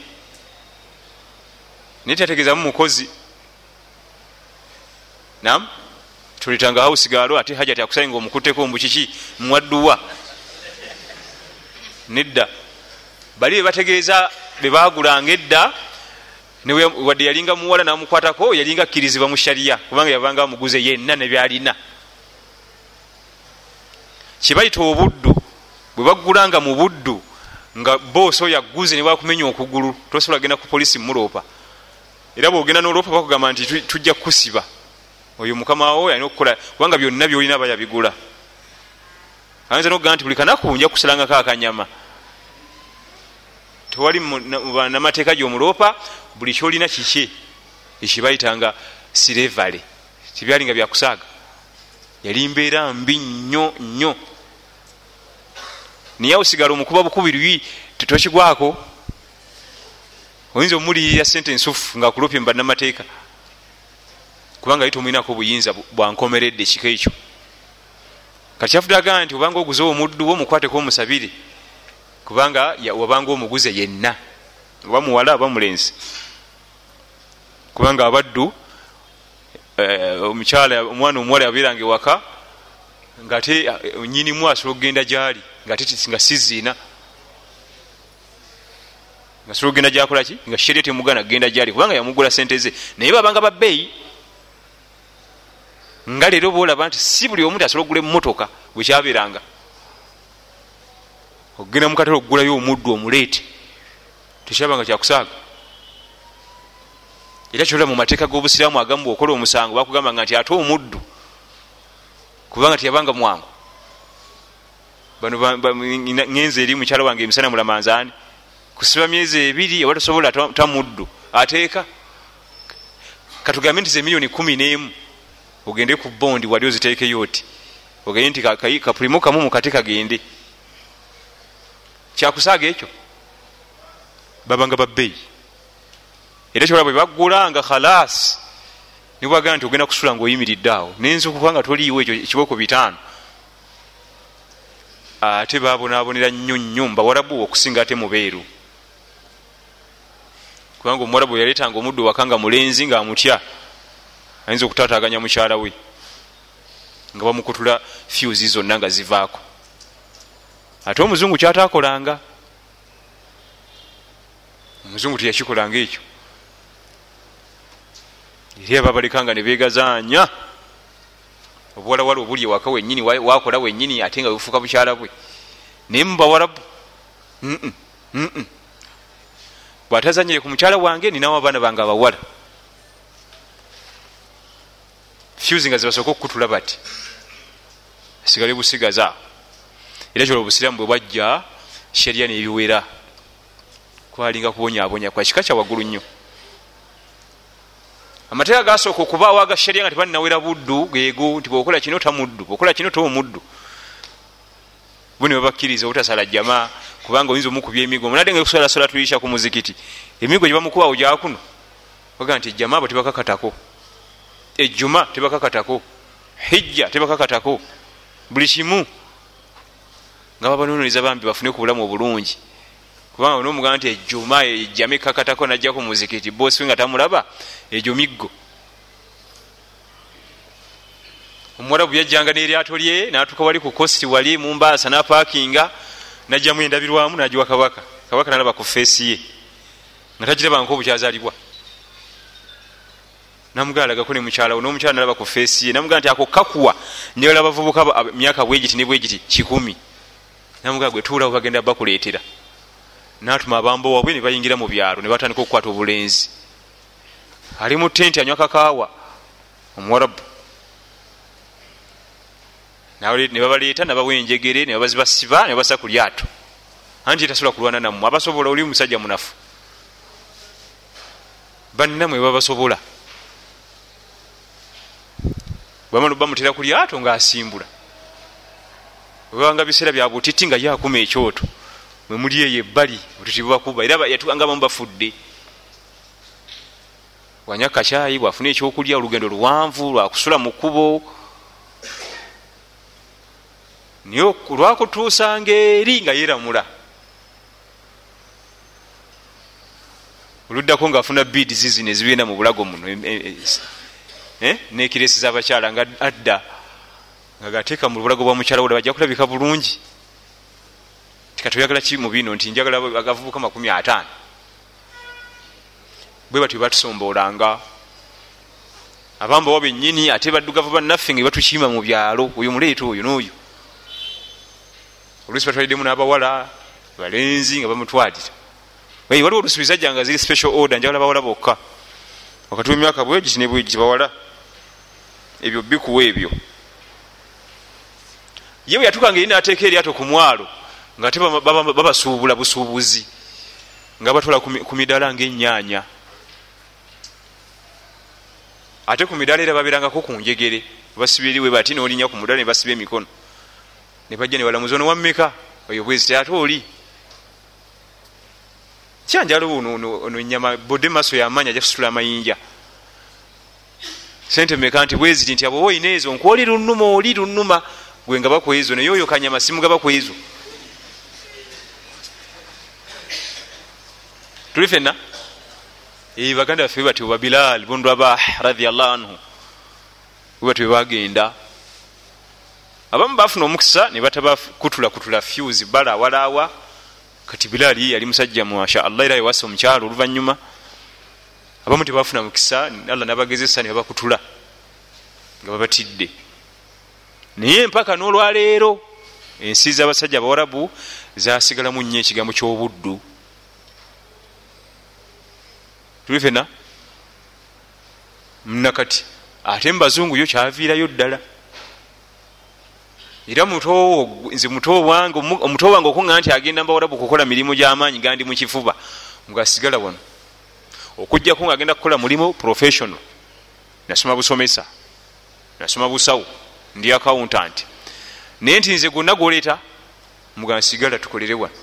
Naye tategeezamu mukozi. Nam tulitanga hausigalo ate hajati akusaye nga omukutteko mbukiki mwadduwa nedda. Bali bebategeeza bebagulanga edda wadde yalinga muwala namukwatako yalinga akkirizibwa mu shariya kubanga yavanga muguze yenna nebyalina kyebayita obuddu bwe bagulanga mu buddu nga boosi oyo aguze nebakumenya okugulu tosobola genda ku polisi muloopa era bwogenda noloopa bakugamba nti tujja kukusiba. Oyo mukama wo alina okukola kubanga byonna byolina bayabigula. Ayinza nokugamba nti buli kanaku nja kusalangako akanyama tewali namateeka gyomuloopa buli kyolina kiki? Ekibayitanga sirevale. Tibyalinga byakusaaga yali mbeera mbi nnyo nnyo. Naye osigala omukuba bukubi lwi tetokigwako oyinza omuliyirira sente ensufu ngaakulopye mubannamateeka kubanga yite omwinako obuyinza bwankomeredde ekiko ekyo. Kati kyafudaga nti obanga oguze omuddu wo mukwateko omusabire kubanga wabanga omuguze yenna. Oba muwala aba mulenzi. Kubanga abaddu eh, omukyala omwana omuwala yabeeranga ewaka nga te eh, nyinimu asobola okugenda gyali nga siziina nga asobola okugenda gyakolaki nga sheria temugana kugenda gyali kubanga yamugula sente ze. Naye babanga babbeeyi nga leero bolaba nti si buli omuntu asobola okugula emotoka bwekyabeeranga okugenda mukatale okugulayo omuddu omuleete tekyabanga kyakusaaga era kyola mu mateeka g'obusiraamu agamu bwokola omusango bakugambanga nti ate omuddu kubanga tiyabanga mwangu bano ngenza eri mukyalo wange emisana mulamanzaani kusiba myezi ebiri oba tosobola tamuddu ateeka katugambe nti ze miliyoni kumi n'emu ogende ku bondi wali oziteekeyo oti ogende nti kapulimu kamu mukate kagende kyakusaaga ekyo? Babanga babbeeyi era kyola bwe baggula nga khalas nibwagaa nti ogenda kusula nga oyimiridde awo nenzukuka nga toliiwo ekyo ekiboko bitaano. Ate babonabonera nnyo nnyo mbawarabu okusinga ate mubeeru kubanga omuwarabu yaleetanga omuddu waka nga mulenzi nga amutya ayinza okutataganya mukyala we nga bamukutula fyuzi zonna nga zivaako ate omuzungu kyatakolanga? Omuzungu teyakikolanga ekyo. Eri ababalekanga nebegazanya obuwalawala obuli ewaka wenyini wakola wenyini ate nga wefuuka bukyala bwe. Naye mubawarabu bwatazanyire ku mukyala wange ninawo abaana bange abawala. Fyuzi nga zibasooka okukutula bati sigale busigaza era kyola obusiramu bwe bwajja sheria nebiwera kwalinga kubonyabonya kwa kika kya waggulu nnyo. Amateeka gasooka okubaawo aga sheria nga tebaninawera buddu geego nti bwokola kino tamuddu bwokola kino tomuddu bo ne babakkiriza obutasala jama kubanga oyinza omukubya emigo. Munadde nga kusalasola tuyisha ku muzikiti emigo gye bamukubawo gyakuno baga nti ejjama abo tebakakatako. Ejjuma tebakakatako. Hijja tebakakatako. Buli kimu nga babanoonyereza bambi bafune ku bulamu obulungi. Kubanga nomugamba nti ejjuma ejjama ekakatako najja ku muzikiti bosi we nga tamulaba egyo miggo. Omuwala bwe yajjanga n'eryato lye natuka wali ku kosti wali mumbaasa napakinga najjamu endabirwamu nagiwa kabaka. Kabaka nalaba ku feesi ye nga tagirabanko obukyazalibwa namugalagako nemukyalawo nomukyala nalaba ku feesi ye namugaa nti ako kakuwa. Njagala bavubuka myaka bwegiti ne bwegiti kikumi namugaa gwe tuulawo bagenda bakuleetera. Natuma abambowa bwe nebayingira mu byalo nebatandika okukwata obulenzi. Ali mu tenti anywa kakaawa omuwarabu nebabaleeta nabawa enjegere nebabazibasiba nebabasa ku lyato. Anti tasobola kulwana nammwe abasobola oli musajja munafu. Bannamwe babasobola. Bamutera ku lyato ngaasimbula webanga biseera bya butiti nga yakuma ekyoto mwemuli eyo ebbali otuti bubakuba era yatubangabamu bafudde bwanya kacyayi bwafuna ekyokulya olugendo luwanvu lwakusula mu kkubo. Naye lwakutuusanga eri nga yeramula. Oluddako ngaafuna bids zino ezibenda mu bulago muno eh? nekiresi zabakyala nga adda nga gateeka mu bulago bwa mukyala wula bajja kulabika bulungi. Tikatoyagala ki mu bino nti njagala agavubuka makumi ataano? Bwe batyo batusombolanga abambawa benyini ate baddugavu bannaffe nga batukiima mu byalo oyo muleeta oyo n'oyo. Olusi batwaliddemu n'abawala balenzi nga bamutwalira. Waliwo olusubiza janga ziri special order njagala bawala bokka. Wakati wemyaka bwegiti ne bwegiti bawala. Ebyo bikuwa ebyo yewe yatukanga eri nateeka eryato ku mwalo nga ate babasuubula busuubuzi nga batwala ku midala ngaenyanya ate ku midala era babeerangako ku njegere basibiriwe bati nolinya ku mudala ne basiba emikono. Ne bajja ne balamuza ono wammeka oyo bwezi teate oli. Kyanjala ono enyama bode maaso yamaanyi aja kusitula amayinja. Sente meka nti bweziti nti aboba oyina ezo nkuoli lunuma oli lunuma gwe nga bakwezo naye oyo kanyama simuga bakwezo tuli fenna? Baganda baffe bati oba bilal bun rabah radiallah anhu bwebati bwebagenda abamu bafuna omukisa ne batabakutula kutula fuse balawalawa kati bilali yali musajja masha allah era yewasa omukyalo oluvanyuma abamu tebafuna mukisa allah nabagezesa nebabakutula nga babatidde naye empaka n'olwaleero ensi z'abasajja abawarabu zasigalamu nnyo ekigambo ky'obuddu. Tuli fena nakati ate mubazungu yo kyaviirayo ddala. Era nze muto wange omuto wange okuŋa nti agenda mbawarabu kukola mirimu gyamaanyi gandi mukifuba ngasigala wano. Okujjako nga agenda kukola mulimu professional nasoma busomesa nasoma busawo ndi accountant naye nti nze gonna gwoleeta muga sigala tukolere wano.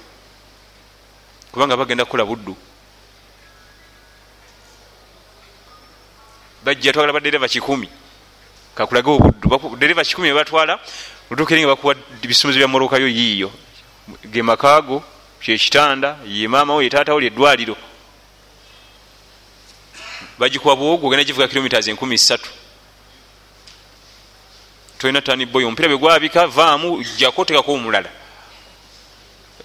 Kubanga bagenda kukola buddu. Bajja twagala badereva kikumi. Kakulage obuddu dereva kikumi ebatwala otuukeri nga bakuwa bisomozo bya morokayo yiiyo. Ge makaago kyekitanda ye maamawo ye taatawo lyeddwaliro bagikuwa bwogo ogenda givuga kilomitas enkumi ssatu tolina tani boy omupiira bwe gwabika vaamu jako tekako omulala.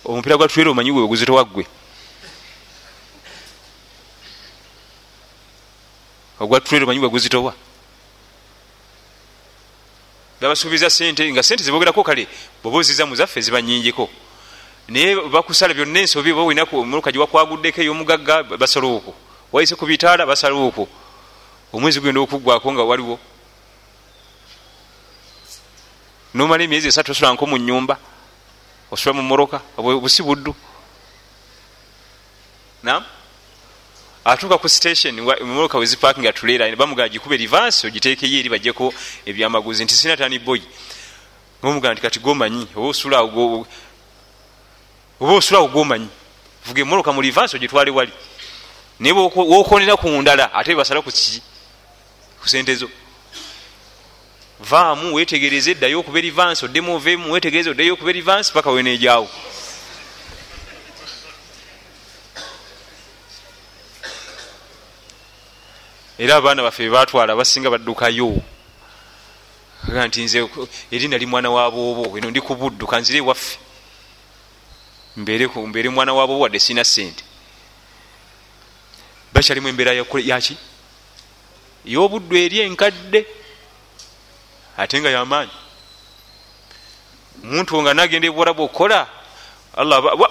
Omupiira gwa tulera omanyi gwe guzitowaggwe ogwa tulera omanyi gwe guzitowa babasuubiza sente nga sente zibogerako kale bwoba oziza muzaffe ziba nyingiko naye bakusala byonna ensobi oba olinamuka giwakwaguddeko eyomugagga basala okwo. Wayise ku bitaala basala okwo. Omwezi gugenda okuggwako nga waliwo nomala emyezi esatu osula nko mu nyumba osula mu moroka busi buddu. Nam atuuka ku station mumoroka wezipaking atulera bamugaa gikube rivansi ogiteekeyo eri bajjeko ebyamaguzi. Nti sina tani boy. Ngaomugaa nti kati gomanyi oba osulawo gomanyi vuga emoroka mu rivansi ogitwale wali. Naye wokonera ku ndala ate basala ku kiki ku sente zo vaamu wetegereze eddayo okuba erivansi oddemu ovemu wetegereze oddeyo okuba erivansi paka weneejaawo era abaana baffe bebatwala basinga baddukayo. Aga nti nze eri nali mwana waboobo eno ndi ku buddu kanzire ewaffe mbeere mwana waboobo wadde sina sente bakyalimu embeera yaki yobuddu eri enkadde ate nga yamaanyi. Muntu nga nagenda ebwarabu okukola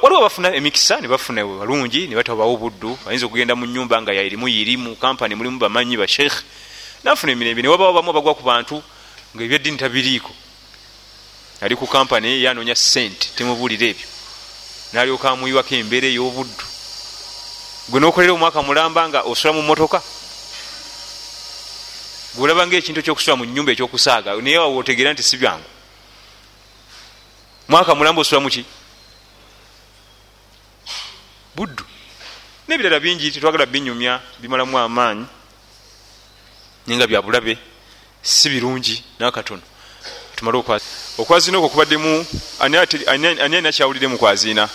waliwo bafuna emikisa nebafuna balungi nebatabawo buddu bayinza okugenda mu nyumba nga yaerimu yirimu kampani mulimu bamanyi basheikh nafuna emirembe newabawo bamu bagwa ku bantu nga ebyaddiini tabiriiko ali ku kampani yanonya sente temubuulira ebyo. Nalyoka amuyiwako embeera ey'obuddu gwe nokolera omwaka mulamba nga osula mu motoka gweolaba nga ekintu ekyokusula mu nyumba ekyokusaaga naye wawotegeera nti si byangu. Mwaka mulamba osula muki buddu. Nebirala bingi tetwagala binyumya bimalamu amaanyi naye nga byabulabe si birungi nakatono tumale okwazina okwo kubaddemu ani alina kyawulire mu kwazina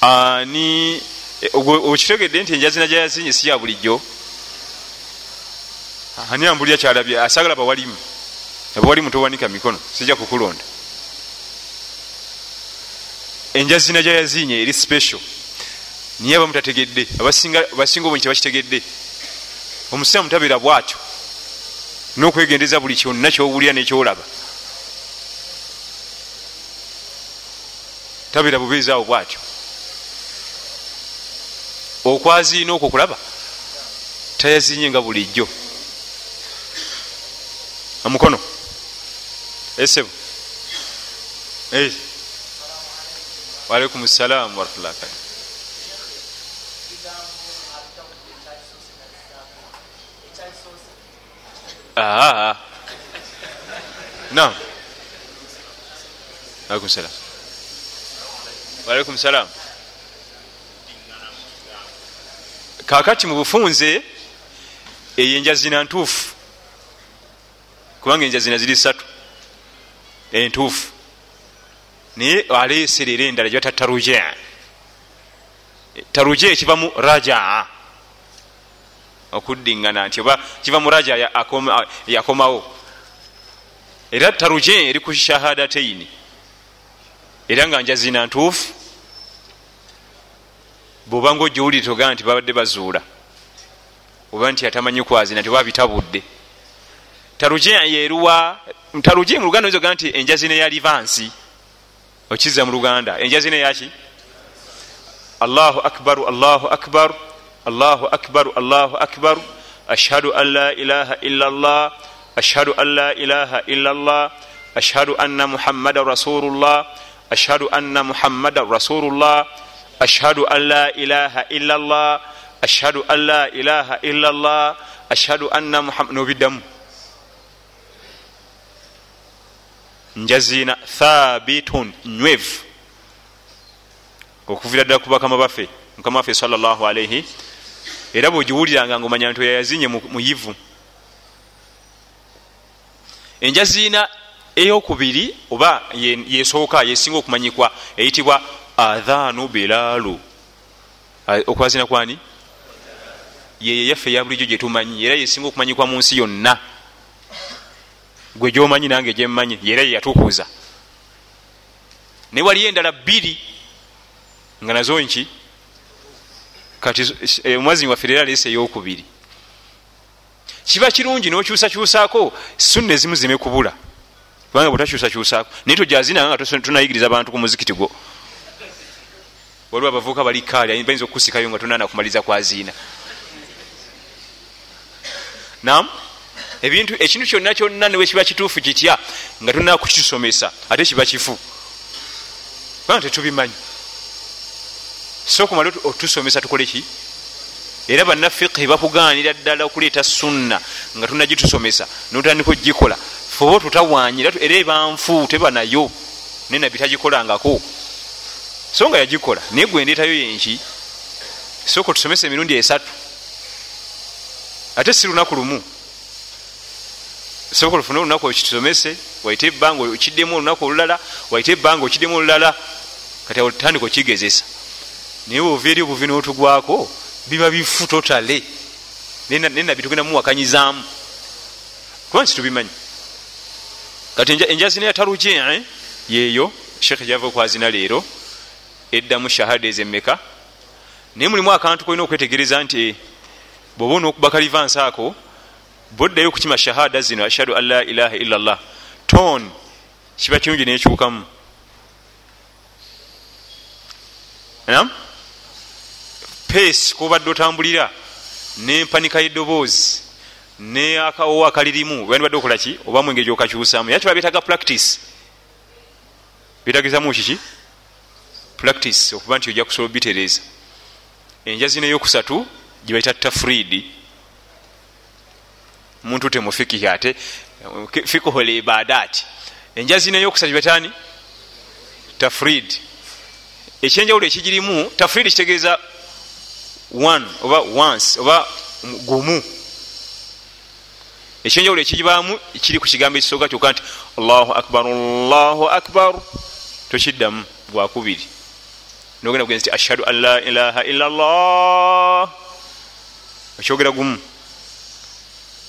ani okitegedde nti enjazina gyayazinye si ya bulijjo. Ani ambulira kyalabye asagala bawalimu abawalimu towanika mikono sijja kukulonda. Enjazina gyayazinye eri special. Niye abamu tategedde abasinga obunyi tebakitegedde. Omusiraamu tabeera bwatyo nokwegendeza buli kyonna kyowulira nekyolaba. Tabeera bubeezaawo bwatyo okwaziina okwo kulaba tayazinye nga bulijjo omukono esebo waalaikum salaamu warahmatullah aa nam alaikum salam waalaikum salam kakati mu bufunze eyo enjazina ntuufu. Kubanga enjazina ziri satu entuufu. Naye aleeserera endala gyata taruja taruja ekiva mu rajaa. Okuddingana nti oba kiva mu raja yakomawo. Era taruja eri ku shahadataini era nga njazina ntuufu bwobanga ojowulire togaa nti babadde bazuula oba nti atamanyi kwazina nti babitabudde taruja yeruwa taruja mu luganda ozoga nti enjazina ya livansi. Okiza mu luganda enjazina yaki allahu akbaru allahu akbaru allahu akbaru allahu akbaru ashhadu an la ilaha illa llah ashhadu an la ilaha illa llah ashhadu anna muhammadan rasulullah ashhadu anna muhammadan rasulullah ashhadu an la ilaha illa llah ashhadu an la ilaha illa llah ashhadu anna muhammad nobiddamu njazina thabitun nywevu okuvira ddala ku bakama baffe mukama waffe salllah alaihi era bwegiwuliranga nga omanya nti oyayazinye muyivu enjaziina eyokubiri oba yesooka yesinga okumanyikwa eyitibwa adhaanu bilaalu. Okwazina kwani? Yeye yaffe eya bulijjo gyetumanyi era yesinga okumanyikwa mu nsi yonna gwe gyomanyi nange gyemmanyi era yeyatukuuza ne waliyo endala bbiri nga nazo nki kati eh, omwazinyi waffe era aleesa eyokubiri. Kiba kirungi nokyusakyusaako sunna ezimu zime kubula kubanga bwetakyusakyusaako naye tojazinanga nga tunayigiriza abantu ku muzikiti gwo waliwo abavuuka bali kaali bayinza okukusikayo nga tonana kumaliza kwaziina nam ebintu ekintu kyonna kyonna newe kiba kituufu kitya? Nga tonaa kukisomesa ate kiba kifu. Kubanga tetubimanyi. Sokumala otusomesa tukole ki? Era bannafiqhi bakuganira ddala okuleeta sunna nga tunagitusomesa notandika ogikola. Foba otutawanyira era ebanfu teba nayo naye nabbi tagikolangako so nga yagikola naye gwendeetayo yenki sooka otusomesa emirundi esatu. Ate si lunaku lumu sooka olufune olunaku okitusomese waite ebbanga okiddemu olunaku olulala waite ebbanga okiddemu olulala kati otandika okigezesa. Naye ova eri obuvi notugwako biba bifu totale. Naye nabbi tugenda muwakanyizaamu. Kuba nti tubimanyi. Kati enjazina yataluje yeeyo sheekh gyava okwazina leero eddamu shahada ezemmeka naye mulimu akantu kolina okwetegereza nti bwoba onokubakalivansi ako boddayo kukima shahada zino ashhadu an la ilaha illa llah ton kiba kirungi nekyukamu nam peesi kobadde otambulira nempanika yedoboozi ne akawowo akalirimu wandibadde okolaki oba mwenge gyokakyusamu. Era kiba byetaga practice. Byetagizamu kiki practice okuba nti ojja kusobola obitereeza. Enjazina eyokusatu gyebaita tafridi muntu temufikihi ate fikuhul ibadaati enjazina eyokusatu gyebetani tafrid ekyenjawulo ekigirimu tafrid kitegeeza one oba once oba gumu. Ekyenjawulo ekigibaamu kiri ku kigambo ekisooka kyokka nti allahu akbar allahu akbar. Tokiddamu gwakubiri nogenda kugenza ti ashhadu an la ilaha illa llah okyogera gumu.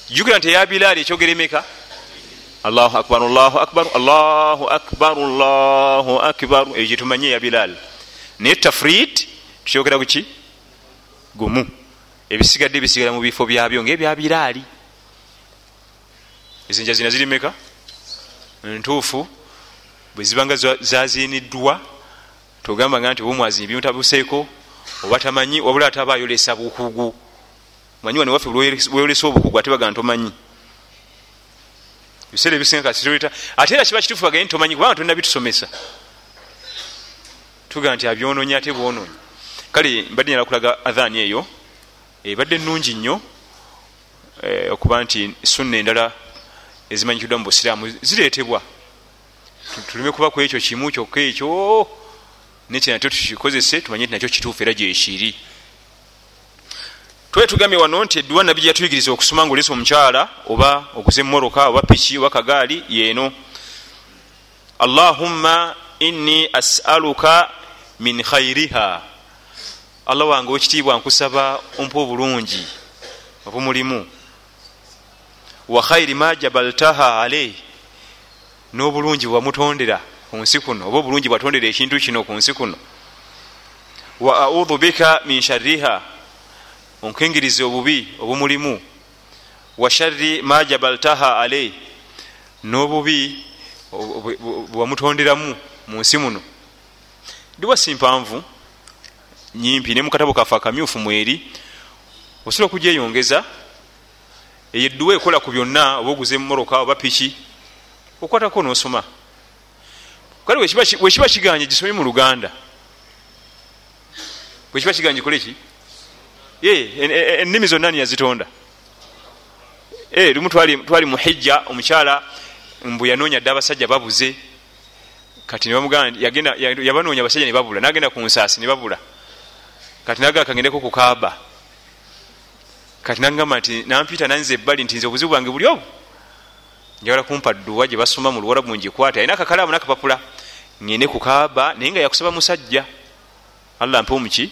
Jukira nti eya bilaali ekyogera emeka allahu akbar allahu akbar allahu akbar allahu akbar. Eyo gyetumanye eya bilaali. Naye tafrit tukyogera kuki gumu. Ebisigadde bisigala mu bifo byabyo ngaebya bilaali. Ezinja zina ziri meka ntuufu. Bwe zibanga zaziniddwa togamba nga nti obumwazi bimutabuseeko oba tamanyi wabula ate aba ayolesa bukugu. Manyi wane waffe weyolesa obukugu ate baga ntomanyi. Ebiseera ebisinga kasireta ate era kiba kituufu bagaye ntomanyi kubanga tolina bitusomesa. Tugaa nti abyononyi ate bwononyi. Kale mbadde nyala kulaga adhaani eyo ebadde nungi nnyo eh, okuba nti sunna endala ezimanyikiddwa mu busiraamu zireetebwa. Tuleme kuba ku ekyo kimu kyokka ekyo nekyo nakyo tukikozese tumanye nti nakyo kituufu era gyekiri twali tugambye wano nti edduwa nabbi gyeyatuyigiriza okusoma nga olesa omukyala oba okuza emoroka oba piki oba kagaali yeeno allahumma inni asaluka min khairiha allah wange wekitiibwa nkusaba ompa obulungi obumulimu wa khairi ma jabaltaha alei n'obulungi bwamutondera ku nsi kuno oba obulungi bwatondera ekintu kino ku nsi kuno. Wa audhu bika min sharriha onkengiriza obubi obumulimu. Wa sharri ma jabaltaha alei n'obubi bwamutonderamu mu nsi muno. Diwa si mpanvu nyimpi ne mukatabo kafe akamyufu mweri osobola okugyeyongeza eyo edduwa ekola ku byonna oba oguza emumoroka oba piki okwatako nosoma kale wekiba kiganye gisome mu luganda? Wekiba kiganye gikole ki? Ennimi zonna niyazitonda lumu twali muhijja omukyala mbu yanoonya dde abasajja babuze. Kati yabanoonya abasajja nebabula nagenda ku nsaasi nebabula kati nagaa kagendeko ku kaaba. Kati nagamba nti nampita nanza ebbali nti nze obuzibu bwange buli obu njagala kumpa dduwa gye basoma mu luwalabu ngikwata. Alina akakalaamu nakapapula. Ngende ku kaaba naye nga yakusaba musajja. Allah mpe omuki.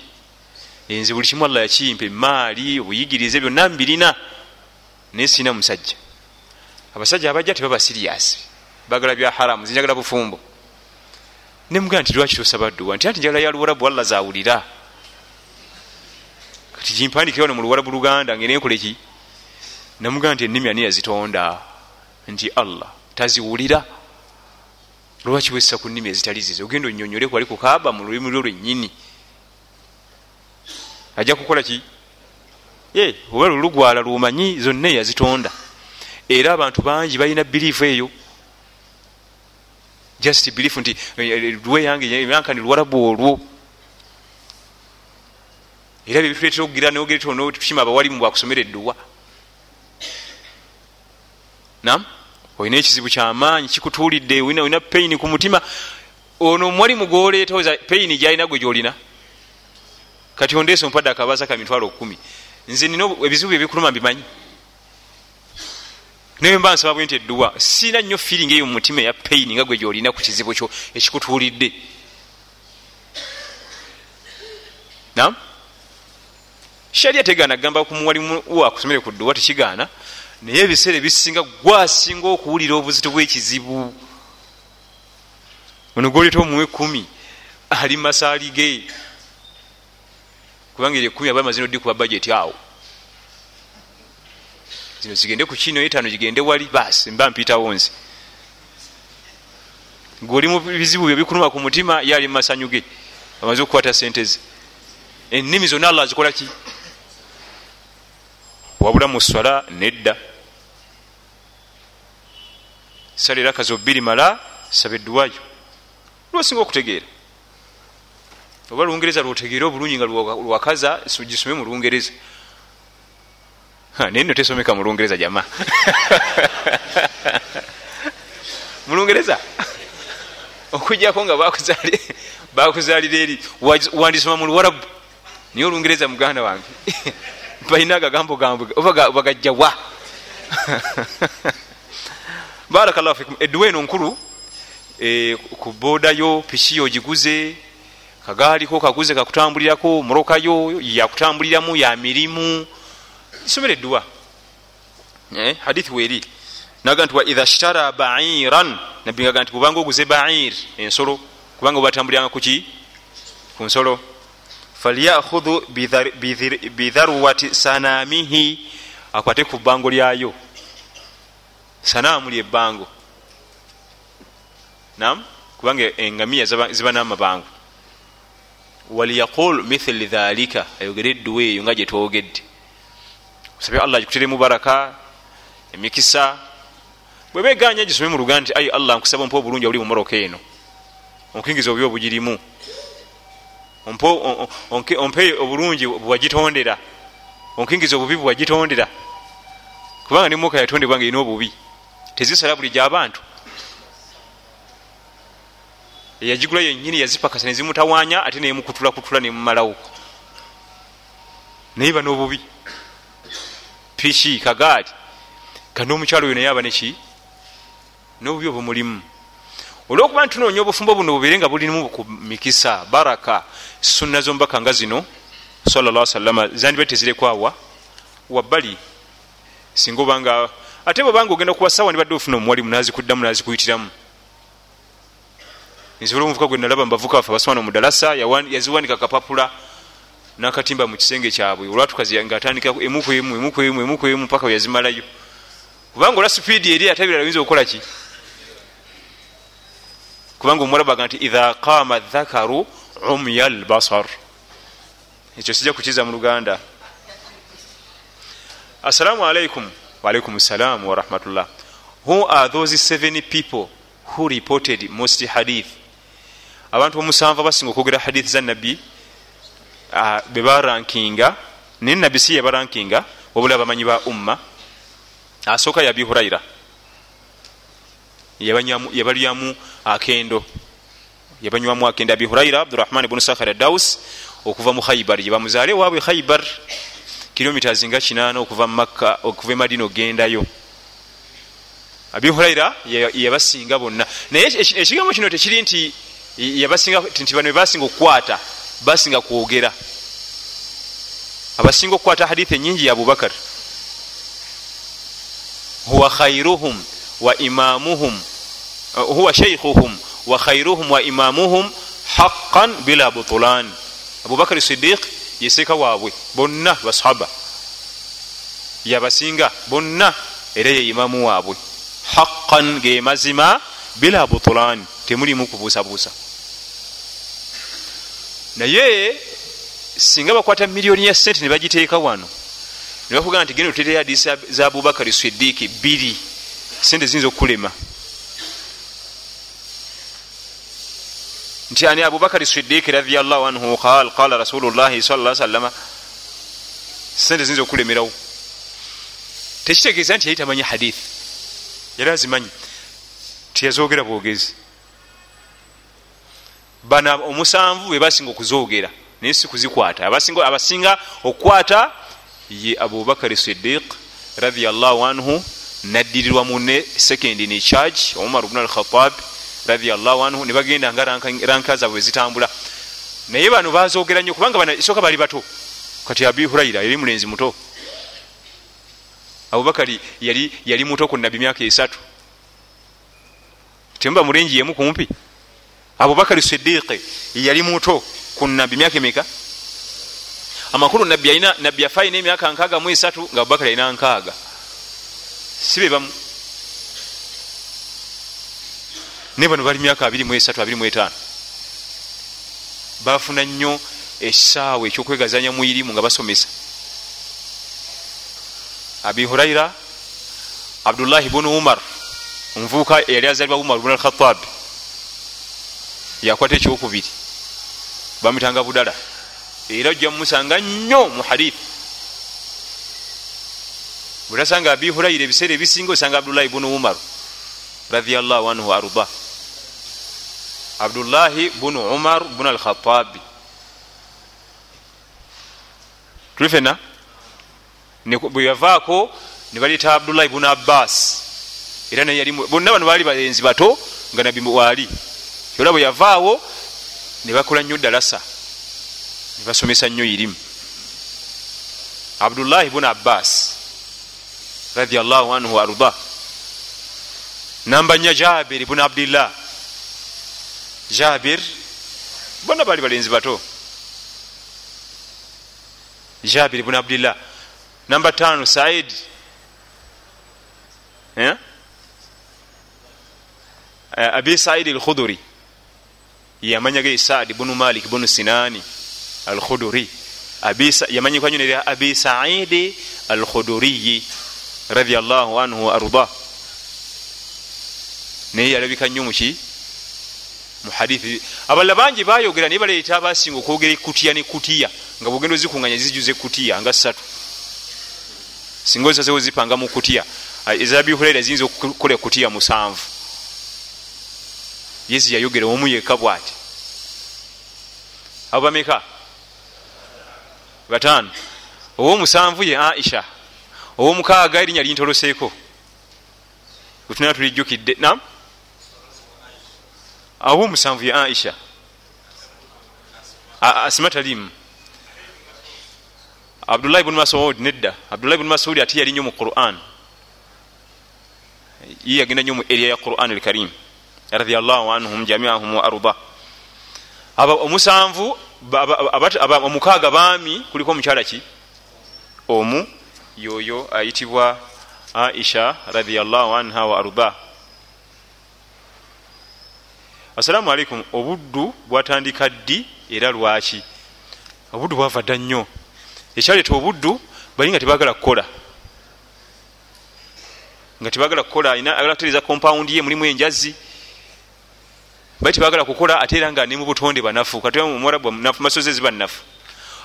Enze buli kimu allah yakimpa emaali obuyigirize byonna mbirina. Naye sirina musajja. Abasajja abajja tebaba siriyasi bagala bya haramu zinjagala bufumbo. Nemugaa nti lwaki tosaba dduwa? Nti anti njagala ya luwalabu allah zawulira kati kimpandikire wano mu luwalabu luganda ngene nkoleki namugaa nti ennimi ani yazitonda nti allah taziwulira? Lwaki wessa ku nnimi ezitali zize ogenda onyonyole kwali kukaaba mu lulimi lwo lwennyini. Ajja kukola ki? Oba lulugwala lumanyi zonna eyazitonda. Era abantu bangi balina biliifu eyo. Just biliifu nti lwe yange yankani luwalabu olwo. Era byebituletera okugira nogeretukima abawalimu bwakusomera edduwa. Nam olina ekizibu kyamaanyi kikutuulidde olina peyini ku mutima. Ono omuwalimu gwoleeta peyini gyalina gwe gyolina. Kati ondeesa ompadde akabaasa ka mitwalo kumi. Nze nina ebizibu byebikuluma mbimanyi. Naye mba nsaba bwe nti edduwa siina nnyo fiiring eyo mu mutima eya peyini nga gwe gyolina ku kizibu kyo ekikutuulidde. Nam sharia tegaana gamba ku muwalimu wo akusomere ku dduwa tekigaana naye ebiseera ebisinga gwasinga okuwulira obuzito bwekizibu. Ono gwoleta omuwe kumi ali masaali ge. Kubanga eryekumi aba mazino ddi kuba bajeti awo. Zino zigende ku kino etaano gigende wali basi mba mpitawo nze. Gweoli mu bizibu byo bikuluma ku mutima ye ali mumasanyu ge amaze okukwata sente ze. Ennimi zonna allah azikola ki? Wabula mu swala nedda sala era kazi obiri mala saba edduwayo lwosinga okutegeera. Oba lungereza lwotegeere obulungi nga lwakaza gisome mu lungereza. Naye no tesomeka mu lungereza jama. (laughs) Mu lungereza? Okujjako nga bakuzalira eri wandisoma mu luwarabu. Niye olungereza muganda wange. (laughs) Balina agagambo gambwe oba bagajjawa (laughs) barakallahu fikum. Edduwa eno nkulu e, ku boodayo piki ogiguze kagaaliko kaguze kakutambulirako murokayo yakutambuliramu ya mirimu. Isomera edduwa. Eh, hadithi weeri naga nti wa idha shtara bairan. Nabbi ngaga nti bubanga oguze bair ensolo. Kubanga obatambuliranga kuki ku nsolo. Falyakhudhu bidharuwati sanamihi akwate ku bbango lyayo sanaamu lyebbango nam kubanga engamiya ziba n'amabango waliyaqul mithli dhalika ayogere edduwa eyo nga gyetwogedde osabye allah gikuteremu baraka emikisa. Bwebeganya gisome mu luganda nti ayi allah nkusaba ompa obulungi obuli mu moroka eno. Onkingiza obubi obugirimu ompe obulungi bwewagitondera onkingiza obubi bwewagitondera kubanga nemoka yatondebwa nga erina obubi tezisala buli gyabantu eyagigula yenyini yazipakasa nezimutawanya ate nemukutulakutula nemumalawo. Naye ba nobubi piki kagaali kandi omukyalo oyo naye aba neki nobubi obumulimu olwokuba nti tunoonya obufumbo buno bubeire nga bulimu ku mikisa baraka sunna zomubaka nga zino salla salama zandiba tezirekwawa. Wabbali singa obanga ate bwebanga ogenda kuwasawa nibadde ofuna omuwalimu nazikuddamu nazikuyitiramu. Nsobola omuvuka gwe nalaba mubavuka bafe abasomana omudalasa yaziwanika kapapula nakatimba mu kisenge kyabwe. Olwatukazi ngaatandika emukwemu emukwemu emukwemu paka weyazimalayo kubanga olwa sipiidi eri ate birala oyinza okukola ki? Kubanga omwalabaga nti idha qama dhakaru umya lbasar ekyo sijja kukiza mu luganda. Assalamu alaikum waalaikum salam warahmatullah who are those seven people who reported most hadith? Abantu omusanvu abasinga okwogera hadith za nabbi bebarankinga naye nabbi si yabarankinga wabula abamanyi ba umma. Asooka yabi huraira yabalyamu akendo yabanywamu akendo. Abi huraira abdurahman bunu sakhar daus okuva mu khaibar yebamuzaale waabwe khaibar kilomita zinga kinana okuva mumakka okuva emadina ogendayo. Abi huraira yabasinga bonna. Naye ekigambo kino tekiri nti nti bano bebasinga okukwata basinga kwogera. Abasinga okukwata hadithi enyingi ya abubakar. Huwa khairuhum wa imamuhum huwa shaikhuhum wa khairuhum wa imamuhum haqan bila butulan abubakar sidiq yeseka waabwe bonna basahaba. Yabasinga bonna era ye imamu waabwe. Haqan ge mazima bila butulan temulimu kubuusabuusa. Naye singa bakwata miliyoni ya sente nebagiteeka wano nebakugamba nti genda otereyo hadisi za abubakari sidiiki bbiri sente ziyinza okukulema nti ani abubakari sidiiki radiallahu anhu qal qala rasulullahi sala salama sente ziyinza okukulemerawo tekitegeeza nti yali tamanyi hadithi yali azimanyi. Tiyazogera bwogezi. Bana omusanvu bebasinga okuzoogera naye si kuzikwata. Abasinga okukwata ye abubakari sidiq radiallahu anhu naddirirwa mune second in charge omar bnu alkhatab radiallahu anhu nebagenda nga ranka zaabwe wezitambula naye bano bazogera nnyo kubanga esooka bali bato. Kati abi huraira yali mulenzi muto. Abubakari yali, yali muto ku nabi myaka esatu. Temuba mulengi yemu kumpi? Abubakari sidiqi yali muto ku nabi myaka emeka? Amakulu nabbi nabbi yafa alina emyaka nkaaga mu esatu nga abubakari alina nkaaga. Sibe bamu naye bano bali myaka abiri mu esatu abiri mu etaano. Bafuna nnyo ekisaawe ekyokwegazanya mu irimu nga basomesa. Abi huraira abdullahi bunu umar omuvubuka eyali azalibwa umar bunu alkhatabi yakwata ekyokubiri. Bamutanga budala. Era ojja mumusanga nnyo mu hadithi. Bwetasanga abi huraira ebiseera ebisinga osanga abdullahi bunu umar radiallahu anhu arda abdullahi bunu umar bunu alkhatabi tuli fena bwe yavaako ne baleeta abdullah ibuni abbas. Era naye yali bonna bano baali balenzi bato nga nabi waali. Era bwe yavaawo ne bakola nnyo dalasa ne basomesa nnyo irimu. Abdullah ibuni abbas radiallahu anhu waarda namba nya jabir ibuni abdillah jabir. Bonna baali balenzi bato. Jabir ibuni abdillah. Namba tano said. Eh? abi said alkhuduri yamanyaga saad bunu malik bunu sinani alkhuduri yamanyikwa nyo nerya abi saidi alkhuduriyi radiallahu anhu waarda naye yalabika nnyo muki muhadithi abalala bangi bayogera naye baleeta abasinga okwogera ekutiya nekutiya nga bwogenda ozikunganya zijuza ekutiya nga ssatu. Singa ozazewo zipanga mu kutiya ezabihulaira ziyinza okukola ekutiya musanvu. Yezi yayogera omu yekka bwati. Abo bameka? Bataano. Owomusanvu ye aisha. Owomukaaga erinnya lintoloseeko wetunaa tulijjukidde. Nam awomusanvu ye aisha. Asima talimu abdullahi bunu masud nedda. Abdullahi bunu masudi ate yali nnyo mu quran. Ye yagenda nnyo mu eriya ya quran alkarim. Radiallahu anhum jamiahum wa arda. Omusanvu omukaaga baami kuliko omukyala ki? Omu yoyo ayitibwa aisha radiallahu anha wa arda assalamu alaikum obuddu bwatandika ddi era lwaki? Obuddu bwava dda nnyo. Ekyaleeta obuddu bali nga tebagala kukola. Nga tebagala kukola agala kutereza kompawundi ye mulimu enjazi. Bali tebagala kukola ate era nga ne mu butonde banafu. Katmwarabu masozi ziba nafu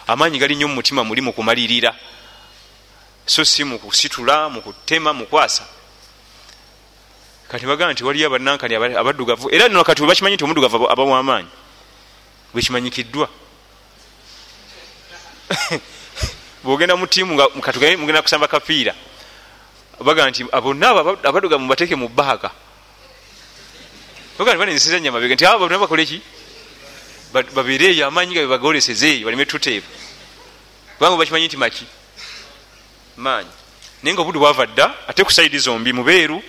amaanyi gali nnyo mumutima muli mukumalirira so si mukusitula mukutema mukwasa kati bagamba nti waliyo abanankani abaddugavu. Era no kati webakimanyi nti omuddugavu abamu amaanyi bwekimanyikiddwa (laughs) bwogenda mutiimu mugenda kusamba kapiira baga nti bonna abaduga mubateeke mu baaga baga banensiza nyama bege nti aba bonna bakoleki babeere eyo amaanyi ga bebagoleseze eyo baleme tuteeba kubanga bakimanyi nti maki? Maanyi. Naye nga obuddu bwava dda ate ku saidi zombi mubeeru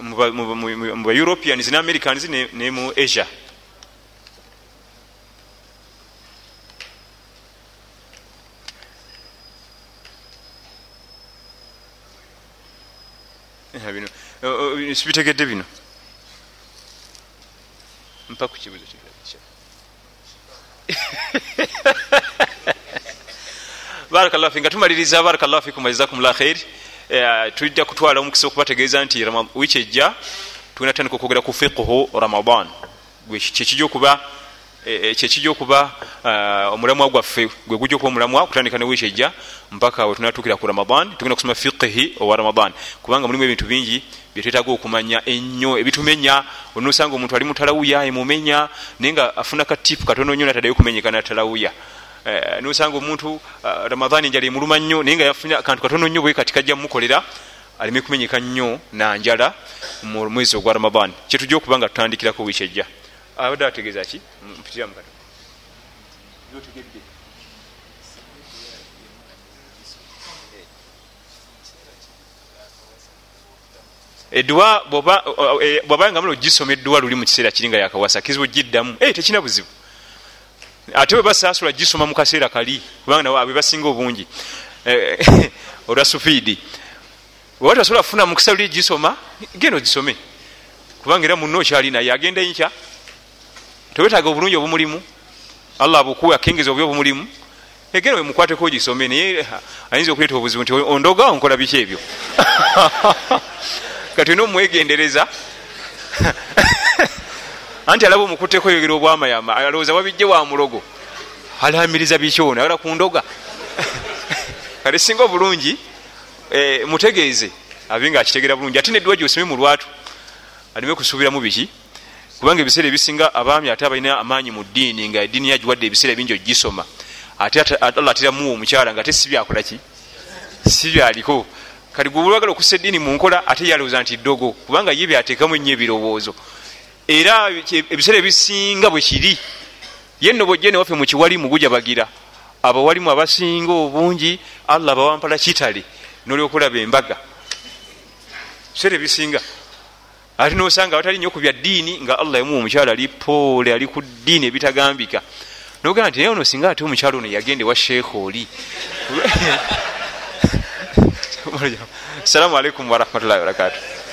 mu ba europeans ne americans ne mu asia. Sibitegedde bino. Mpa ku kibuzo (laughs) barakallahu fi nga tumaliriza barakallahu fikum wajazakum llah khairi tujja kutwala omukisa okubategeeza nti wiiki ejja tugenda tandika okwogera ku fiqhu ramadan. Kyekijja okuba kyekijja okuba omulamwa gwaffe gwe gujja okuba omulamwa okutandika ne wiiki ejja mpaka wetunatuukira ku ramadan tugenda kusoma fiqihi owa ramadan. Kubanga mulimu ebintu bingi byetwetaaga okumanya ennyo ebitumenya. Onosanga omuntu ali mutalawuya emumenya naye nga afuna katipu katono nnyo nataddayo kumenyekana talawuya nosanga omuntu ramadan enjala emuluma nnyo naye nga yafuna kantu katono nnyo bwe kati kajja mumukolera aleme kumenyeka nnyo nanjala mu mwezi ogwa ramadan kyetujja okuba nga tutandikirako wiiki ejja abadde ategeeza ki? Mpitiramu kati edduwa bwaba nga mula ogisoma edduwa luli mu kiseera kiri nga yakawasa kizibu giddamu. Tekina buzibu ate bwe basaasula gisoma mu kaseera kali kubanga bwe basinga obungi. (laughs) Olwa supiidi bweba tasobola kufuna mukisa luli gisoma genda ogisome. Kubanga era muno okyali naye agenda nkya tewetaaga obulungi obumulimu. Allah abukuwe akengeza obubi obumulimu. Egenda wemukwateko ogisome. Naye ayinza okuleeta obuzibu nti ondoga onkola biki ebyo? (laughs) Kati olina omwegendereza (laughs) anti alaba omukutteko yogera obwamayama alowooza wabijje wa mulogo. Alamiriza bikyono ayala kundoga (laughs) kati singa obulungi mutegeeze. Abe nga akitegera bulungi ate nedwa gyosome mu lwatu aleme kusuubiramu biki? Kubanga ebiseera ebisinga abaami ate abalina amaanyi mu ddiini nga eddiini yagiwadde ebiseera bingi ogisoma. Ate allah ateramuwa omukyala nga ate si byakolaki si byaliko. Kati gwe olwagala okussa eddiini mu nkola ate yalowooza nti ddogo kubanga ye byateekamu ennyo ebirowoozo era ebiseera ebisinga bwe kiri. Ye nno bwojje newaffe mu kiwalimu gujabagira abawalimu abasinga obungi allah bawampala kitale nolwokulaba embaga. Biseera ebisinga. Ate nosanga batali nnyo ku bya ddiini nga allah yamuwa omukyala ali poole ali ku ddiini ebitagambika. Nogamba nti naye ono singa ate omukyala ono yagende wa sheekha oli. (laughs) Assalamu alaikum warahmatullahi wabarakatuh